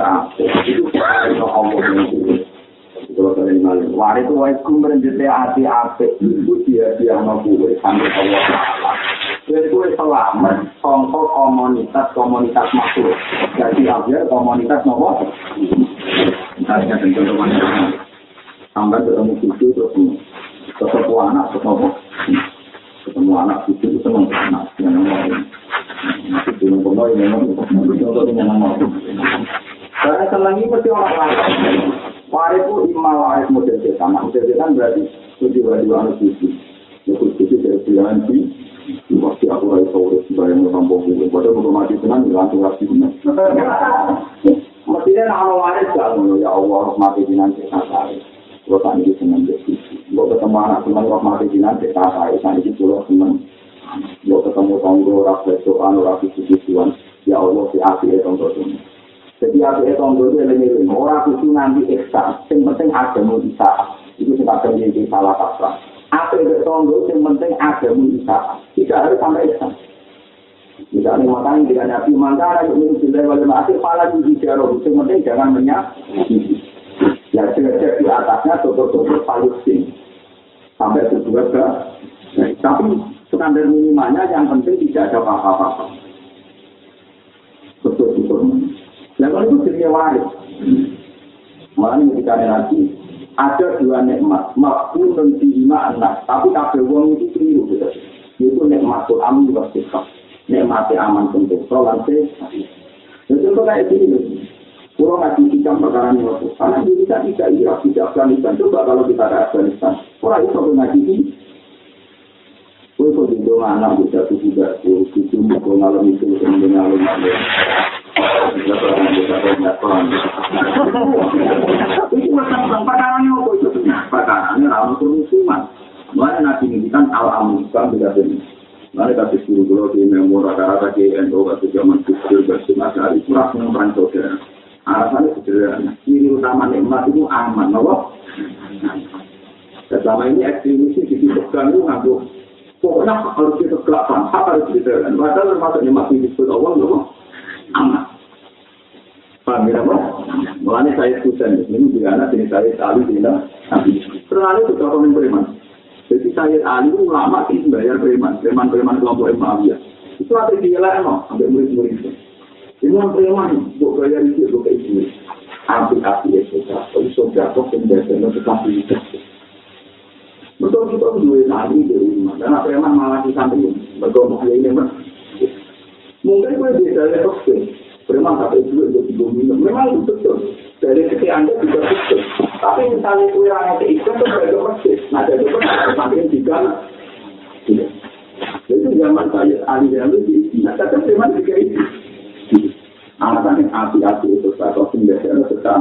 apa? Itu dia dia kue sampai Allah Ta'ala. Jadi gue selamat contoh komunitas-komunitas makhluk. Jadi akhir komunitas nopo. Misalnya tentu teman sampai ketemu cucu terus ketemu anak nopo. Ketemu anak cucu itu senang anak yang nomor. Itu nomor yang nomor. Contoh yang nomor. Karena senang ini pasti orang lain. Waris itu imal waris model setan. Model setan berarti tujuh dua anak cucu. Itu cucu dari pilihan di Masih aku rai sore sebagai mau sampo gitu. Padahal mau mati tenang langsung lagi Mestinya nama waris gak ya Allah mati tenang kita saya. Kalau tadi itu senang jadi. Ketemu anak senang kalau mati tenang kita saya. Tadi itu kalau senang. Kalau ketemu tonggo rasa soal rasa tujuan. Ya Allah si api itu tonggo ini. Jadi api itu tonggo itu yang orang itu nanti eksa. Yang penting ada mau bisa. Itu sebabnya jadi salah kaprah. Apa itu tonggo yang penting ada mau bisa. Tidak harus sampai eksa. Misalnya makanya dengan Nabi yang menurut Bila wali masih malah di jarum. Yang penting jangan menyak. Ya cek di atasnya tutup-tutup Palestina. Sampai sesuai ke. Tapi standar minimalnya yang penting tidak ada apa-apa. Tutup-tutup. Dan kalau itu jadi waris. Makanya ketika nanti ada dua nikmat. Makpun dan lima anak. Tapi kabel uang itu keliru. Gitu. Itu nikmat Tuhan juga sikap. Nikmati aman tentu sholat sih. Itu kayak gini kurang ngaji hikam perkara ini waktu karena Indonesia tidak Irak tidak Afghanistan coba kalau kita ke Afghanistan. Orang itu ngaji ini Kue kok di dong anak bisa tuh juga tuh itu mau ngalami itu kemudian ngalami itu itu macam perkara ini apa itu? Perkara ini lawan kerusuhan Mulai nanti ini kan al-amun, kan tidak benar. Mari kasih guru guru di memor rata-rata di NU waktu zaman kecil bersama sekali kurang mengumpulkan saudara. Alasannya sederhana. Ciri utama nikmat itu aman, loh. Selama ini ekstremis ditutupkan itu ngaku. Pokoknya harus kita kelapan, hak harus diterapkan. Padahal termasuk nikmat yang disebut Allah, loh. Aman. Paham ya, Pak? Mulanya saya kusen, ini juga anak ini saya tali tidak. Terlalu itu orang yang beriman. Saya Ali ulama sih bayar preman, preman-preman kelompok Imam ya. Itu ada di jalan no, sampai murid-murid itu. Ini yang preman, buat bayar itu, buat itu. Api-api ya sudah, tapi sudah kok yang biasanya tetap di Betul kita dua tadi di rumah, karena preman malah di samping, bergomong ini mas. Mungkin gue beda ya kok preman sampai dua untuk tiga minum, memang betul. Dari sisi anda juga betul. Tapi misalnya kue orang yang itu tuh beragam persis. Nah, jadi semakin tiga. Itu zaman saya ahli yang lebih. Nah, tapi memang juga itu. Alasan yang api-api itu satu biasanya serta.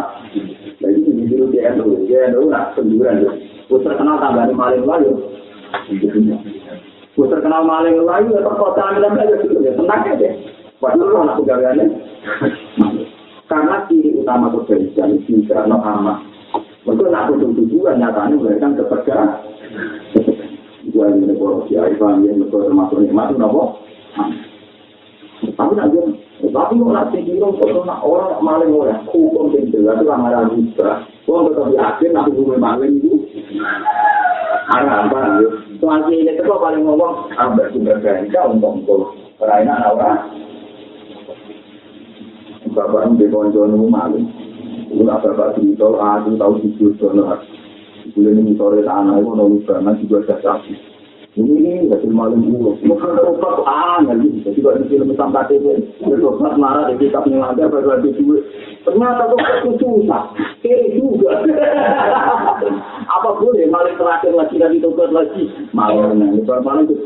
Jadi ini dulu dia itu, dia itu nak penjuran. Gue terkenal tambah maling lalu. Gue terkenal maling lalu, ya perkotaan dan lain ya tenang aja. Padahal anak pegawaiannya. Karena ciri utama kebencian itu karena amat. Mereka nak tutup tujuan nyatanya memberikan kepercayaan. Dua ini negara si Aifan yang negara termasuk nikmat itu nopo. Tapi nanti, tapi kok nanti kira kalau nak orang maling orang hukum yang jelas itu lamaran juga. Kau tetap di akhir nanti bumi maling itu. Arah apa ya? Soal ini itu paling ngomong ambil sumber ganja untuk untuk perainan orang. Bapak ini di konco maling. Itu nak bapak cerita, aku tahu jujur dono. Bulan ini sore tanah itu nol banget juga ada sapi. Ini hasil malam dulu. Mungkin obat aneh gitu. Jadi kalau di film sampai itu, obat marah di kitab baru ada duit. Ternyata kok itu susah. Kiri juga. Apa boleh maling terakhir lagi dari tobat lagi? Malam baru malam itu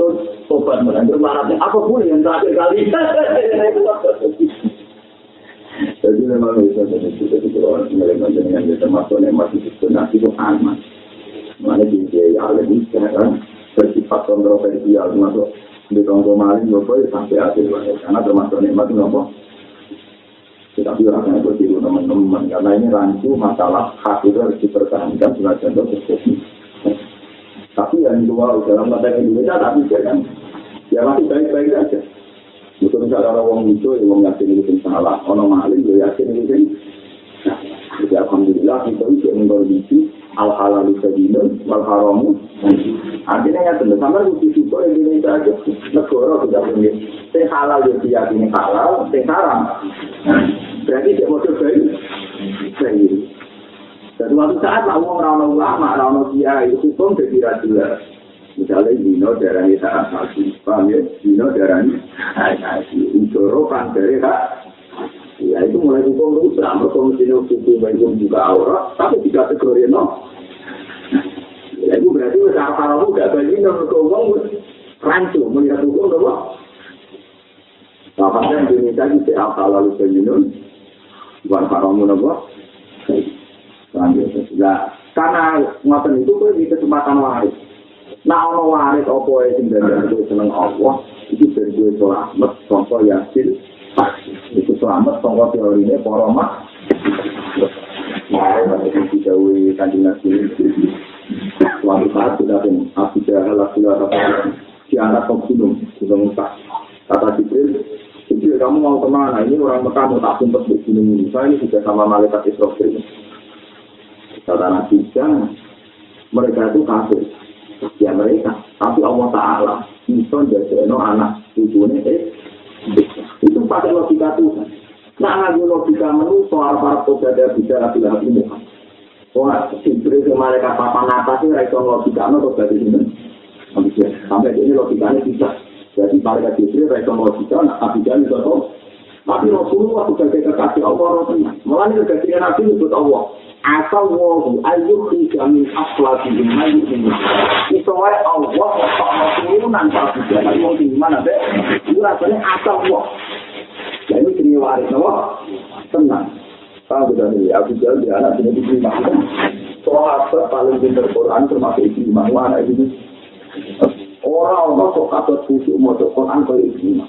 obat marah. Apa boleh yang terakhir kali? Jadi memang bisa jadi kita itu orang yang dengan dia termasuk yang masih sebenarnya itu aman. Mana di dia lebih sekarang bersifat kontroversial termasuk di tonggo maling bapak sampai akhir karena termasuk nikmat itu apa? Tetapi orang itu tiru teman-teman karena ini rancu masalah hak itu harus dipertahankan sebagai contoh seperti Tapi yang dua dalam konteks Indonesia tapi jangan ya masih baik-baik saja. Misalnya orang orang itu yang yakin itu salah, orang maling juga yakin itu Jadi alhamdulillah kita bisa mengkondisi al halal bisa dinun, al haramu. Artinya ya tentu sama bukti itu Indonesia aja negara tidak punya. Yang halal yang diyakini halal, yang haram. Berarti dia mau coba bayi. Dan suatu saat lah orang ulama, orang kiai itu hukum jadi rajulah. Misalnya dino darahnya saat haji, paham ya? Dino darahnya saat haji. Ujoro kan dari hak. Ya itu mulai hukum rusak, mereka mesti hukum baik juga aurat, tapi tidak kategori no. Ya itu berarti usaha para gak bagi no hukum rancu melihat hukum apa? Makanya Indonesia si akal lalu sejunun, bukan haramun apa? Nah, karena ngoten itu di kesempatan waris. Nah, ono waris apa ya sing dari itu seneng Allah, itu dari gue selamat, contoh yasin, itu selamat, contoh teori ini, poroma. Nah, itu dijauhi kanjeng nabi Suatu saat sudah pun, Abu Jahal, Abu Jahal, di anak gunung, gunung Kata Jibril, Jibril kamu mau kemana? Ini orang Mekah mau tak sumpah di gunung ini. Saya ini sudah sama malaikat Israfil. Kata Nabi jangan. Mereka itu kafir. Ya mereka. Tapi Allah Ta'ala bisa jadi anak tujuannya eh. Itu pakai logika Tuhan. Nah, lagi logika menu soal para pejabat bicara bila ini. Wah, Jibril yang mereka papan atas itu raiso logika no terjadi ini. Sampai ini logikanya bisa. Jadi mereka Jibril raiso logika, nah Abi Jahal itu Tapi Rasulullah sebagai kekasih Allah Rasulullah. Malah ini kekasih Nabi untuk Allah. Asal wahu ayyuh jamin aslati bin mayu ini. Itu wae Allah sama turunan para Jalan. Mau di mana deh? Itu rasanya asal wah. Nah ini jenis waris, no? Tenang. Tahu sudah nih, Abu Jahal dia anak ini diterima. Sahabat paling pintar Quran termasuk Ikrimah. Mana ini? Orang-orang sok kabar khusyuk mau Quran kalau Ikrimah.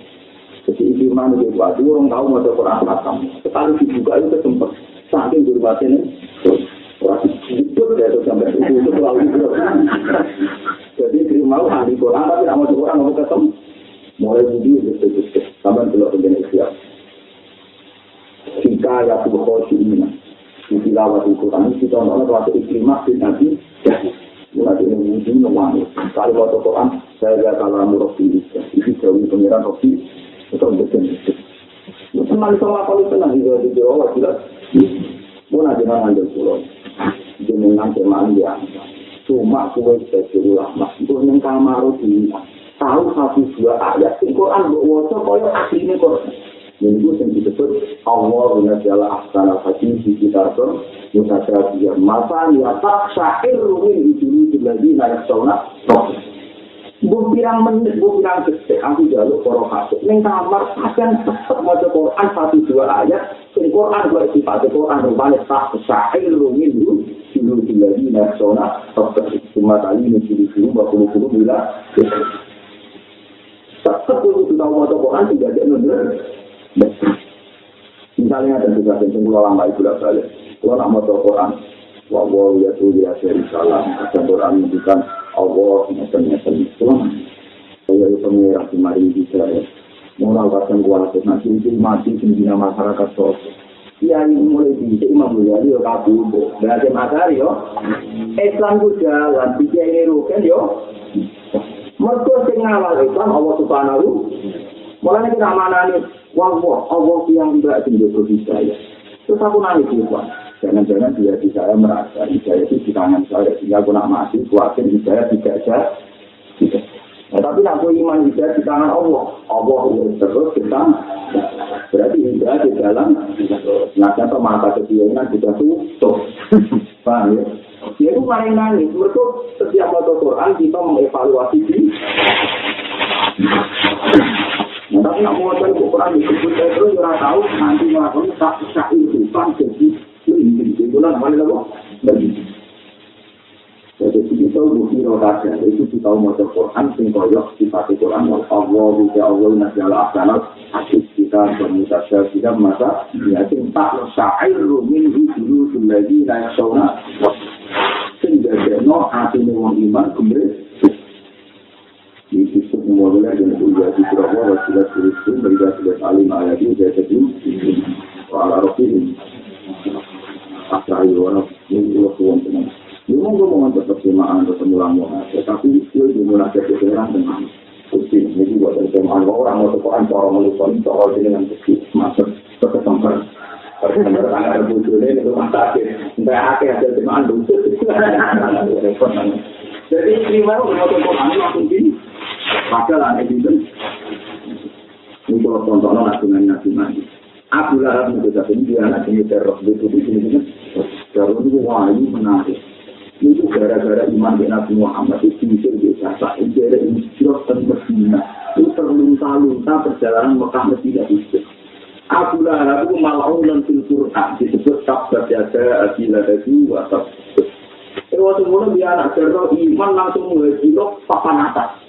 Jadi Ikrimah itu buat orang tahu mau Quran khatam. Sekali dibuka itu kesempet. Saking berbatin itu ya itu sampai itu itu selalu itu. Jadi Ikrimah ahli Quran tapi mau Quran mau ketemu. Mulai budi itu itu sampai belum menjadi siap. Jika ya tuh khosi ini, di tilawat Al-Quran, kita nolak waktu iklimah di Nabi, Mulai ini mungkin nongani. Kalau waktu Quran, saya gak kalah murah pilih. Itu jauh pengiran Rofi, itu betul betul. Teman sama kalau tenang juga di Jawa, jelas. Mau nanti ngambil pulau. Jenengan teman dia. Cuma kue sebagai ulama. Itu yang kamar di tahu satu dua ayat. Quran buat kaya aslinya Quran. Minggu yang disebut Allah menjala ahsana hadis di kita mutasa dia masa ya tak syair rumin di dulu lagi naik sauna Bu pirang menit, bu pirang detik, aku jaluk poro hasib. Neng kamar, akan tetap mau Quran satu dua ayat. Ini Quran gue sifat Quran rupanya tak syair rumin dulu dulu lagi naik sauna. Cuma kali ini dulu dulu, bakul dulu bila. Tetap untuk tahu mau Quran tidak ada nunjuk. Misalnya ada juga yang pulau lama itu tidak balik. Kalau nak mau Quran, wawah ya tuh ya salam. Ada Quran menunjukkan Allah macam itu. Saya itu pengira di mari bisa ya. Mulai kadang kuat nanti itu mati tingginya masyarakat sosial. Iya ini mulai di Imam Ghazali yo kabur. Berarti matahari yo. Islam ku jalan, bisa ini rugen yo. Mereka sing awal Islam Allah Subhanahu. Mulai kita amanani Wah, Allah yang tidak tinggal hidayah. Terus aku nangis juga. Jangan-jangan dia di saya merasa hidayah itu di tangan saya. Sehingga aku nak mati, khawatir hidayah tidak. Tidak. Nah, tapi aku iman hidayah di tangan Allah. Allah terus kita. Berarti hidayah di dalam. Nah, contoh mata kesiangan sudah tutup. Paham ya? Dia itu main nangis. Mereka setiap baca Quran kita mengevaluasi diri. Nah, tapi nak mau cari ukuran disebut itu ya tahu nanti melakukan tak bukan jadi itu kita itu mau Quran sing koyok sifat Quran. Allah bisa Allah nasional asanat asik kita bermutasya kita masa ya sing tak syair min dulu lagi naya sauna sing jadi no hati wong iman kemudian disebut muamalah dan kuliah di Surabaya Rasulullah Kristus mereka sudah saling ayat ini saya sebut ala Rasul orang ini kalau tuan teman memang gue mau tetap semaan atau pemulang tetapi itu dimulai dari sekarang dengan Kusti, ini buat dari semaan orang mau tekan orang melukon soal dengan kusti masuk ke kesempatan Pertama ada bujuk ini itu mata akhir, entah akhir ada semaan. Jadi ini baru mau tekan langsung gini. Padahal aneh itu. Ini kalau contohnya nasional. Abu Lahab itu satu dia anak ini terus itu di sini kan. Kalau itu wah ini menarik. Itu gara-gara iman di Nabi Muhammad itu bisa biasa. Itu ada inspirasi dan bersina. Itu terluntar lunta perjalanan Mekah Medina itu. Abu Lahab itu mal'unan fil Qur'an disebut sahabat jaga adila tadi wasab. Eh waktu mula dia anak jarno iman langsung menghajilo papan atas.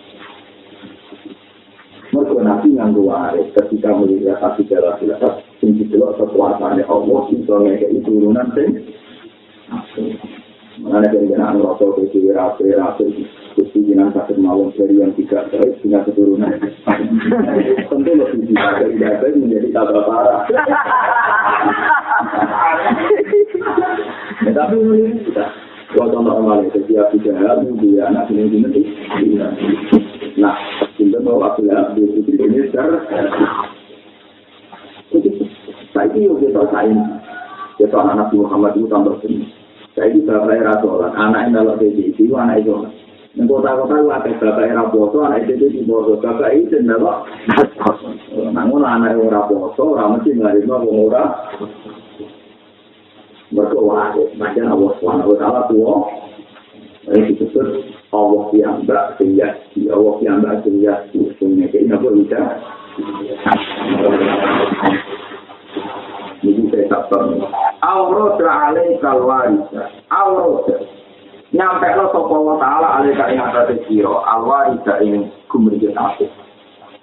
Mereka nabi nganggu waris ketika melihat hati jalan silakat tinggi dulu kekuasaannya Allah bisa ngekei turunan sing Mana dari jenaan rasa ke sini rapi rapi kesijinan sakit malam dari yang tidak baik dengan keturunan. Tentu lebih bisa dari data menjadi tabrak parah. Ya, tapi ini kita kalau contoh kembali setiap tiga hal dia anak ini ini Nah, kita mau aku lihat di sini ini Saya itu kita sains, kita anak Muhammad itu tambah sini. Saya itu bapak era sholat, anak yang dalam PDIP itu anak itu. Yang kota-kota itu ada bapak era poso, anak itu di poso. Bapak itu adalah namun anak yang ora poso, ora mesti ngarima wong ora. Berdoa, macam Allah taala tua. Ini disebut Allah yang mbak sehingga Allah yang mbak sehingga sehingga ini apa bisa Jadi saya sabar. Aurat alai kalwarisa. Aurat. Nyampe lo sopa wa ta'ala alai ka ing atas siro. Alwarisa ing gumerjit asik.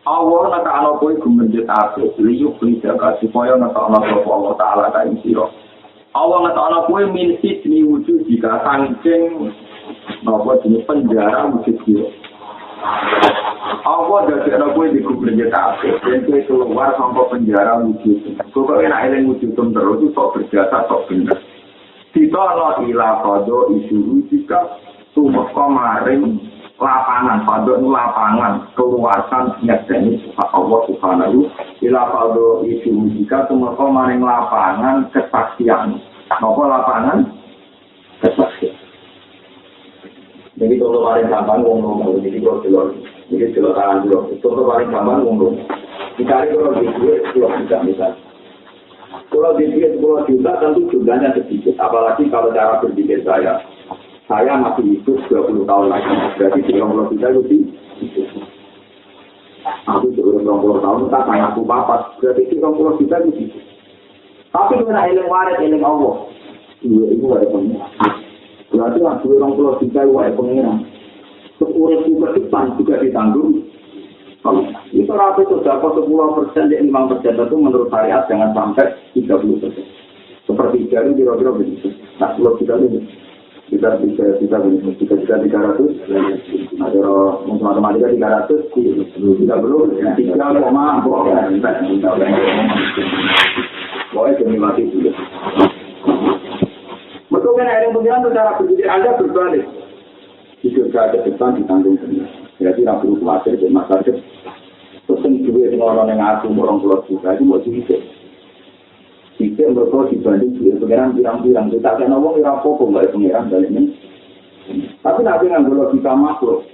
Allah nata ala koi gumerjit asik. Liyuk lidaka supaya nata ala sopa wa ta'ala ka ing siro. Allah nata ala koi min sismi wujud jika sangking nopo jenis penjara wujud siro. Allah dari anak gue di kubur jatah dan gue keluar sampai penjara wujud. Gue kok enak eling wujud terus itu sok berjasa sok bener. Kita lo ilah kodo isu jika tuh kemarin lapangan pada lapangan keluasan nyatanya Allah subhanahu ila pada isu jika tuh kemarin lapangan kesaksian. Nopo lapangan kesaksian. Jadi contoh paling gampang wong ngomong, jadi kalau jelas, jadi jelas tangan dulu. Contoh paling gampang wong ngomong. Dicari kalau di duit, kalau tidak misal. Kalau di duit 10 juta tentu jumlahnya sedikit. Apalagi kalau cara berpikir saya. Saya masih hidup 20 tahun lagi. Berarti 30 juta itu hidup. Aku sudah 20 tahun, tak kayak aku papat. Berarti 30 juta itu. Tapi kalau eling waret, eling Allah. Iya, itu ada pengen. Berarti lah dua orang pulau tiga wae pengiran. Sekurang ke depan juga ditanggung. Itu rata itu dapat sepuluh persen, lima persen itu menurut syariat jangan sampai tiga puluh persen. Seperti jari kira-kira begitu. Nah, kalau kita ini kita bisa kita bisa kita bisa tiga ratus ada untuk matematika tiga ratus tidak perlu tiga koma pokoknya demi mati Betul kan ada yang pengiran itu cara berpikir Anda berbalik. Hidup saya ke depan ditanggung sendiri. Jadi tidak perlu khawatir di masa depan. Pesen duit orang yang aku orang pulau juga itu mau dihidup. Jika mereka dibanding duit pengiran bilang-bilang kita kena uang ya apa kok nggak pengiran balik ini. Tapi nanti nggak logika makhluk.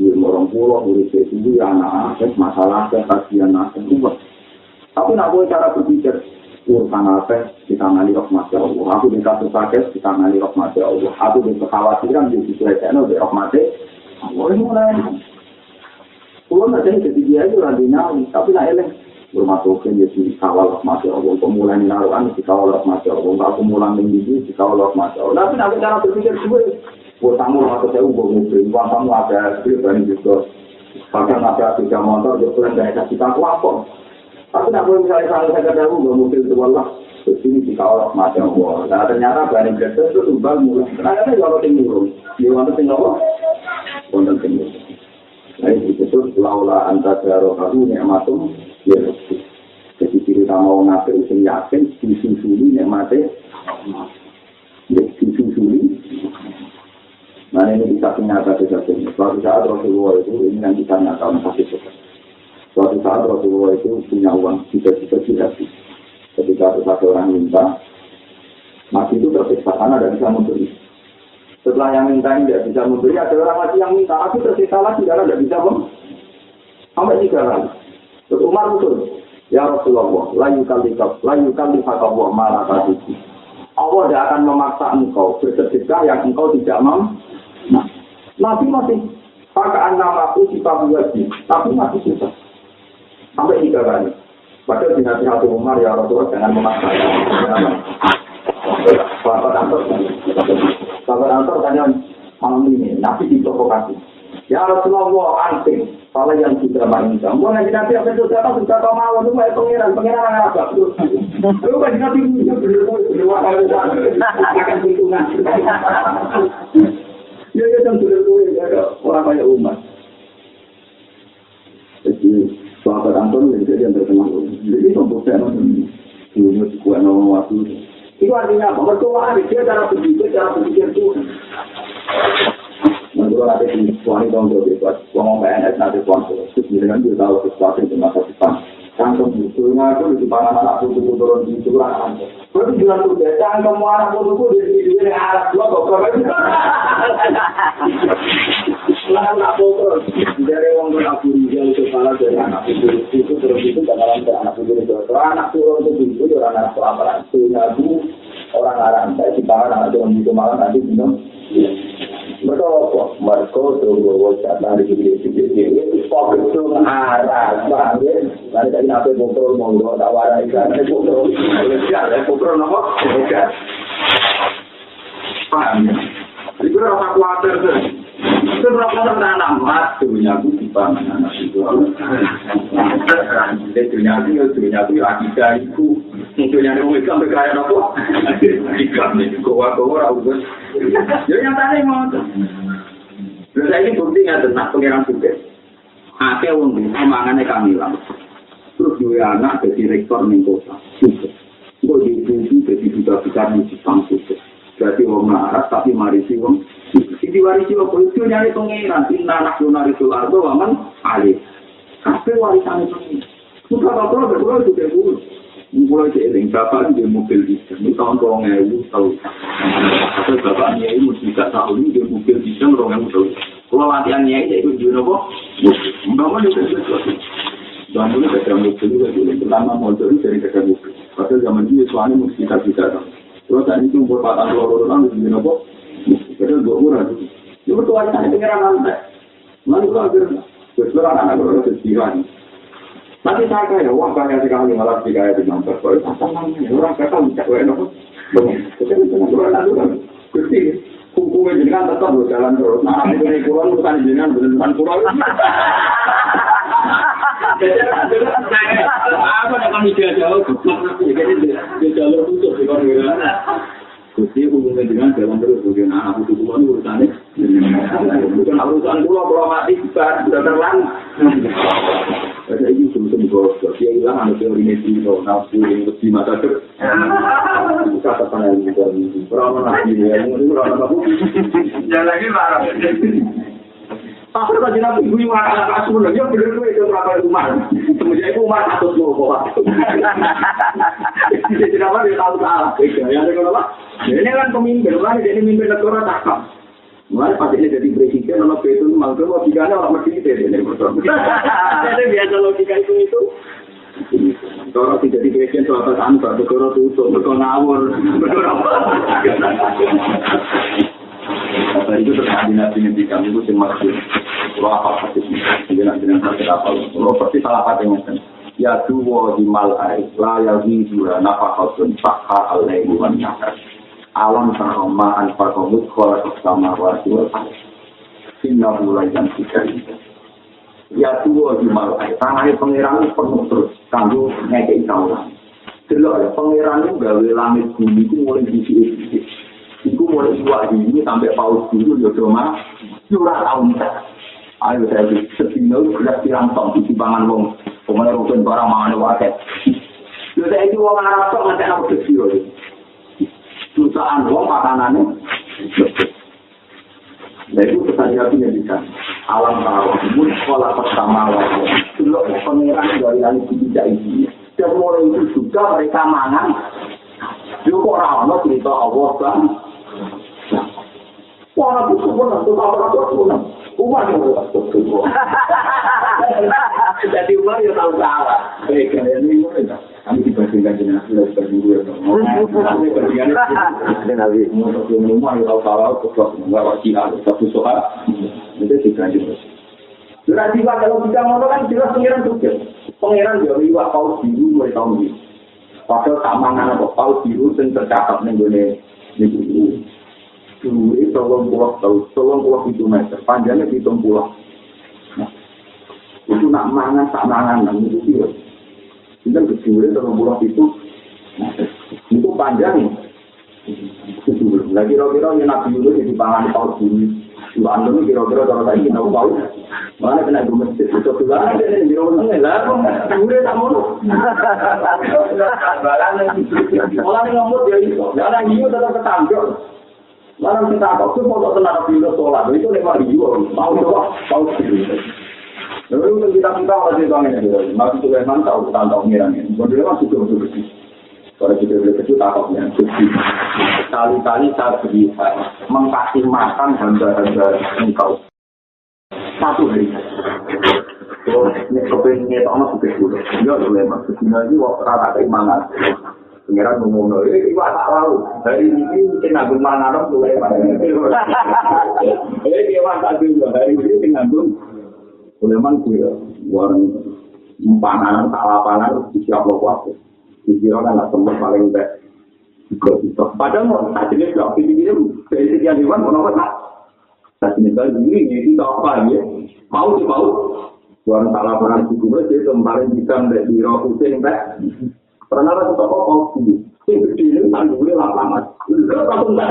Duit orang pulau urus itu anak-anak masalah kasihan anak Tapi nak cara berpikir urusan apa ditangani rahmat Allah. Aku di kasus sakit ditangani rahmat Allah. Aku di kekhawatiran di diselesaikan oleh rahmat Allah. Ini mulai. Pulau nanti jadi dia itu lagi nyali, tapi nak eleng. Token ya di kawal rahmat Allah. Pemulai naruhan di kawal rahmat Allah. Enggak pemulai minggu di kawal rahmat Allah. Tapi nanti cara berpikir gue, buat tamu atau saya ubah mobil, buat tamu ada skrip dan juga. Bahkan ada tiga motor, dia pulang dari kasih tahu apa. Tapi nak boleh misalnya salah saya kata aku nggak mungkin itu Allah. Ini di kawal macam Allah. Nah ternyata barang kerja itu tumbal mulai. Kenapa kalau tinggal di mana tinggal apa? Wonten tinggal. Nah itu disebut laula antara aku nikmatum ya Jadi utama orang kafir sing yakin disusuli nikmate ya disusuli Nah ini bisa nyata sesuatu. Suatu saat Rasulullah itu ini yang kita nyatakan sesuatu. Saat Rasulullah itu punya uang tiga-tiga hati. Ketika ada orang minta, mati itu tersiksa karena tidak bisa memberi. Setelah yang minta tidak bisa memberi, ada orang mati yang minta, tapi tersiksa lagi karena tidak bisa memberi. Sampai tiga kali. Terus Umar betul. Ya Rasulullah, layu kali layu kali Allah malah tadi. Allah tidak akan memaksa engkau bersedekah yang engkau tidak mampu. Nah, Nabi masih pakai nama aku di tapi masih susah. Sampai tiga kali. Padahal di hati satu Umar ya Rasulullah jangan memaksa. Bapak kantor, bapak kantor tanya malam ini, nabi diprovokasi. Ya Rasulullah anting, kalau yang sudah main kamu nanti nanti apa itu siapa sudah kau mau itu mau pengiran pengiran apa? Lu kan nabi itu benar benar akan hitungan. Ya ya sudah tuh ya orang kayak umat. Sahabat Anton jadi yang terkenal. Jadi pembuktian dulu kuat nama waktu. Itu artinya apa? Mertua dia cara berpikir, cara berpikir Tuhan. Menurut nanti di suami jadi buat ngomong PNS nanti tuan terus dengan dia tahu sesuatu di masa depan. Kantong itu ngaku di depan anak putu turun di curang. Berarti jualan tuh desa kamu anak putu di sini arah dua kok Lahan tak pokok, dari orang tua aku rijal kepala dari anak itu itu terus itu bakalan ke anak itu itu. anak turun itu itu orang anak kelaparan. Itu orang Arab saya di tangan anak turun itu malam nanti minum. Mereka apa? Mereka tunggu wajah dari sini sini sini. Fokus itu arah, ya? Nanti tadi nape pokok monggo tak warai kan? Pokok, ya, pokok nopo, paham ya? Itu rasa khawatir tuh. Itu berapa tanam mat dunia itu di mana itu. Jadi dunia itu dunia itu akidah itu. Dunia itu itu sampai kaya apa? Ikan nih, goa-goa rawus. Ya yang mau. Terus saya ini bukti nggak tentang pengiran juga. Ake wong bisa mangannya Kamila. Terus dua anak jadi rektor nih kota. Juga. Kok jadi jadi duta-duta musik kampus. Jadi wong larat tapi marisi wong. Sidi warisi wong itu nyari pengiran. Inna nasional itu lardo waman alih. Kafe warisan itu. Sudah apa-apa, betul itu kayak dulu. Mulai seiring, bapak di mobil diesel. Ini tahun tolong ewu tahu. Tapi bapaknya ini mesti gak tahu ini dia mobil diesel orang ewu tahu. Kalau latihannya itu itu di nopo. Bangun itu sesuatu. Bangun itu ada mobil juga dulu. Pertama motor itu dari kerja mobil. Padahal zaman ini suami mesti kita juga tahu. Terus tadi itu umur patah loro orang di nopo. Padahal dua murah. Itu betul aja pengiran lantai. Lalu kalau akhir, sesuatu anak-anak kalau ada Nanti saya kaya, wah kaya sekali malah di kaya di nomor. Kalau apa namanya, orang kata nopo. Itu ngobrol nanti kan. Gusti, hukumnya jenengan tetap berjalan terus. Nah, itu nih pulang bukan jenengan beneran pulang. Apa yang kami jauh, jadi jalur tutup di konfigurasi. Gusti hubungan dengan jalan terus bagian anak itu bukan urusannya. Bukan urusan pulau kalau mati bar sudah terlang. Ada ini sebetulnya bos, dia hilang ada teori medis atau nafsu yang lebih mata ter. Kata panel juga ini. Berapa lagi ya? Ini berapa lagi? Jangan lagi marah. Tapi kalau nabi ibu yang anak asuh, dia benar benar itu berapa rumah. Kemudian itu rumah atau semua bawa. Jadi tidak apa dia tahu salah. Ya ada apa? Ini kan pemimpin, kan jadi pemimpin negara takkan. Mulai pas ini jadi presiden, nama itu malah logikanya orang mesti ini Jadi biasa logika itu itu. Kalau tidak di presiden suatu tanpa, negara tutup, negara ngawur, negara apa? Apa itu terjadi nabi nabi kami itu yang kalau apa pasti dengan dengan sakit apa kalau pasti salah kata yang ya dua di malai la ya di dua nafakatun fakha alaihi wa nyakar alam saroma an fakomut kola sama wasi wa inna mulai dan tiga. Ya dua di malai tangannya pangeran penuh terus. Kanggo ngekei kaulah Delok ya, pangeran itu gawe langit bumi itu mulai sini. Iku mulai dua ini sampai paus dulu ya cuma curah tahun Ayo saya sedino belas pirang tong di timbangan wong. Pemain rukun barang mangan waket. Yo saya itu wong Arab kok ngantek aku kecil. Jutaan wong makanannya. Nah itu pesan Nabi yang bisa. Alam tahu, mun sekolah pertama lagi. Dulu pangeran dari langit tidak ini. Dan mulai itu juga mereka mangan. Yo kok orang cerita Allah kan. Wah, itu pun aku tahu aku Umar yang tahu Jadi Umar yang tahu salah. Baik, kalian ini? Kami dibandingkan dengan sudah berdua. Kami bandingkan dengan Nabi. Umar yang tahu salah, ketua enggak wajib satu soal. Itu kan jelas. Berarti kalau kita ngomong kan jelas pengiran juga. Pangeran dia iwak paus biru mulai tahun ini. Padahal tak mangan apa paus biru yang tercatat nih gue nih. Dulu tolong pulau tahu, tolong pulau itu meter, panjangnya hitung pulau. Nah, itu nak mangan tak mangan nang itu dia. Itu kedua tolong pulau itu, itu panjang. Lagi kira-kira yang nabi dulu jadi pangan paus biru. Lu anu kira-kira kalau tadi tahu paus, Mana kena gue masjid itu tuh lah, ada yang jauh nengah lah, gue tak mau. Malah ngomong dia itu, jangan hiu tetap ketangkep. Malah kita kok tuh mau tenang di sholat, itu lewat hiu, mau coba, mau sih. Lalu kan kita kita masih tahu ini, masih Sulaiman tahu tentang ngirangnya. Kemudian masih betul betul betul. Kalau kita beli kecil takutnya, kali-kali saya berusaha mengkasih makan hamba-hamba engkau satu hari. So, ini kepengen ngetok suka dulu. Ya, Sulaiman. Kesini ini waktu rata keimanan. Pengiran ngomong, eh, iwak tak lalu. Hari ini nanggung mana dong Sulaiman. Eh, iwak tak dulu. Hari ini mungkin nanggung Sulaiman gue. Warang empanan, tak lapanan, siap lo kuat. Dikira kan lah tempat paling baik. Padahal mau tak jenis gak, ini dari sekian hewan, mau tak. Tak jenis gak, ini ini apa ya. Mau sih mau. Warang tak lapanan, juga dia kemarin bisa mbak di roh Hussein, mbak. Pernah ada toko kopi. Sing gede ini tanggungnya lapangan. Enggak, aku enggak.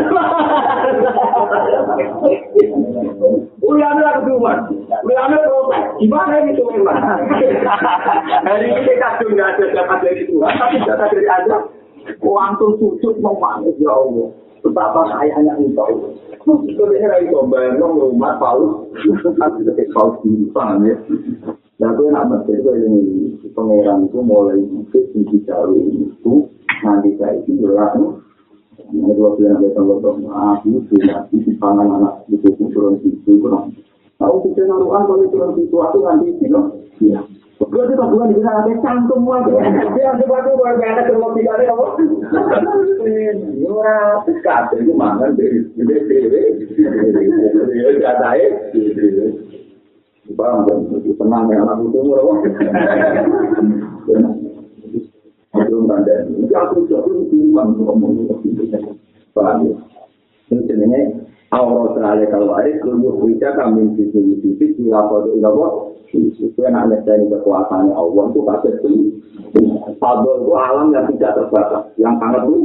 Uliane lah keduman. Uliane protes. Gimana ini tuh memang? Hari ini kadung nggak ada dapat dari Tuhan, tapi dapat dari Anda. Langsung sujud mau manis ya Allah. Betapa sayangnya engkau. Sebenarnya itu bayang rumah Paulus. Tapi ketika Paulus di paham ya. Nah, gue nak mesti gue ini pangeran itu mulai mungkin di jauh itu nanti saya itu jelas. Nah, dua bulan ada kalau dong, aku sudah di pangan anak itu turun itu kurang. Tahu kita naruhan kalau turun itu aku nanti itu. Iya. Gue tuh bulan di sana ada cantum aja. Dia ada waktu buat anak ke mobil ada apa? Ora sekat itu mana dari dari dari dari ada ya. Bang, tenang ya anak itu murah. Itu tanda. Itu aku jadi iman ngomong itu. Paham ya? Ini jenenge aurat ale kalau ada keluar wija kami di sini di sini itu apa? Itu yang ada dari kekuasaan Allah itu pasti itu. Fadl itu alam yang tidak terbatas, yang sangat itu.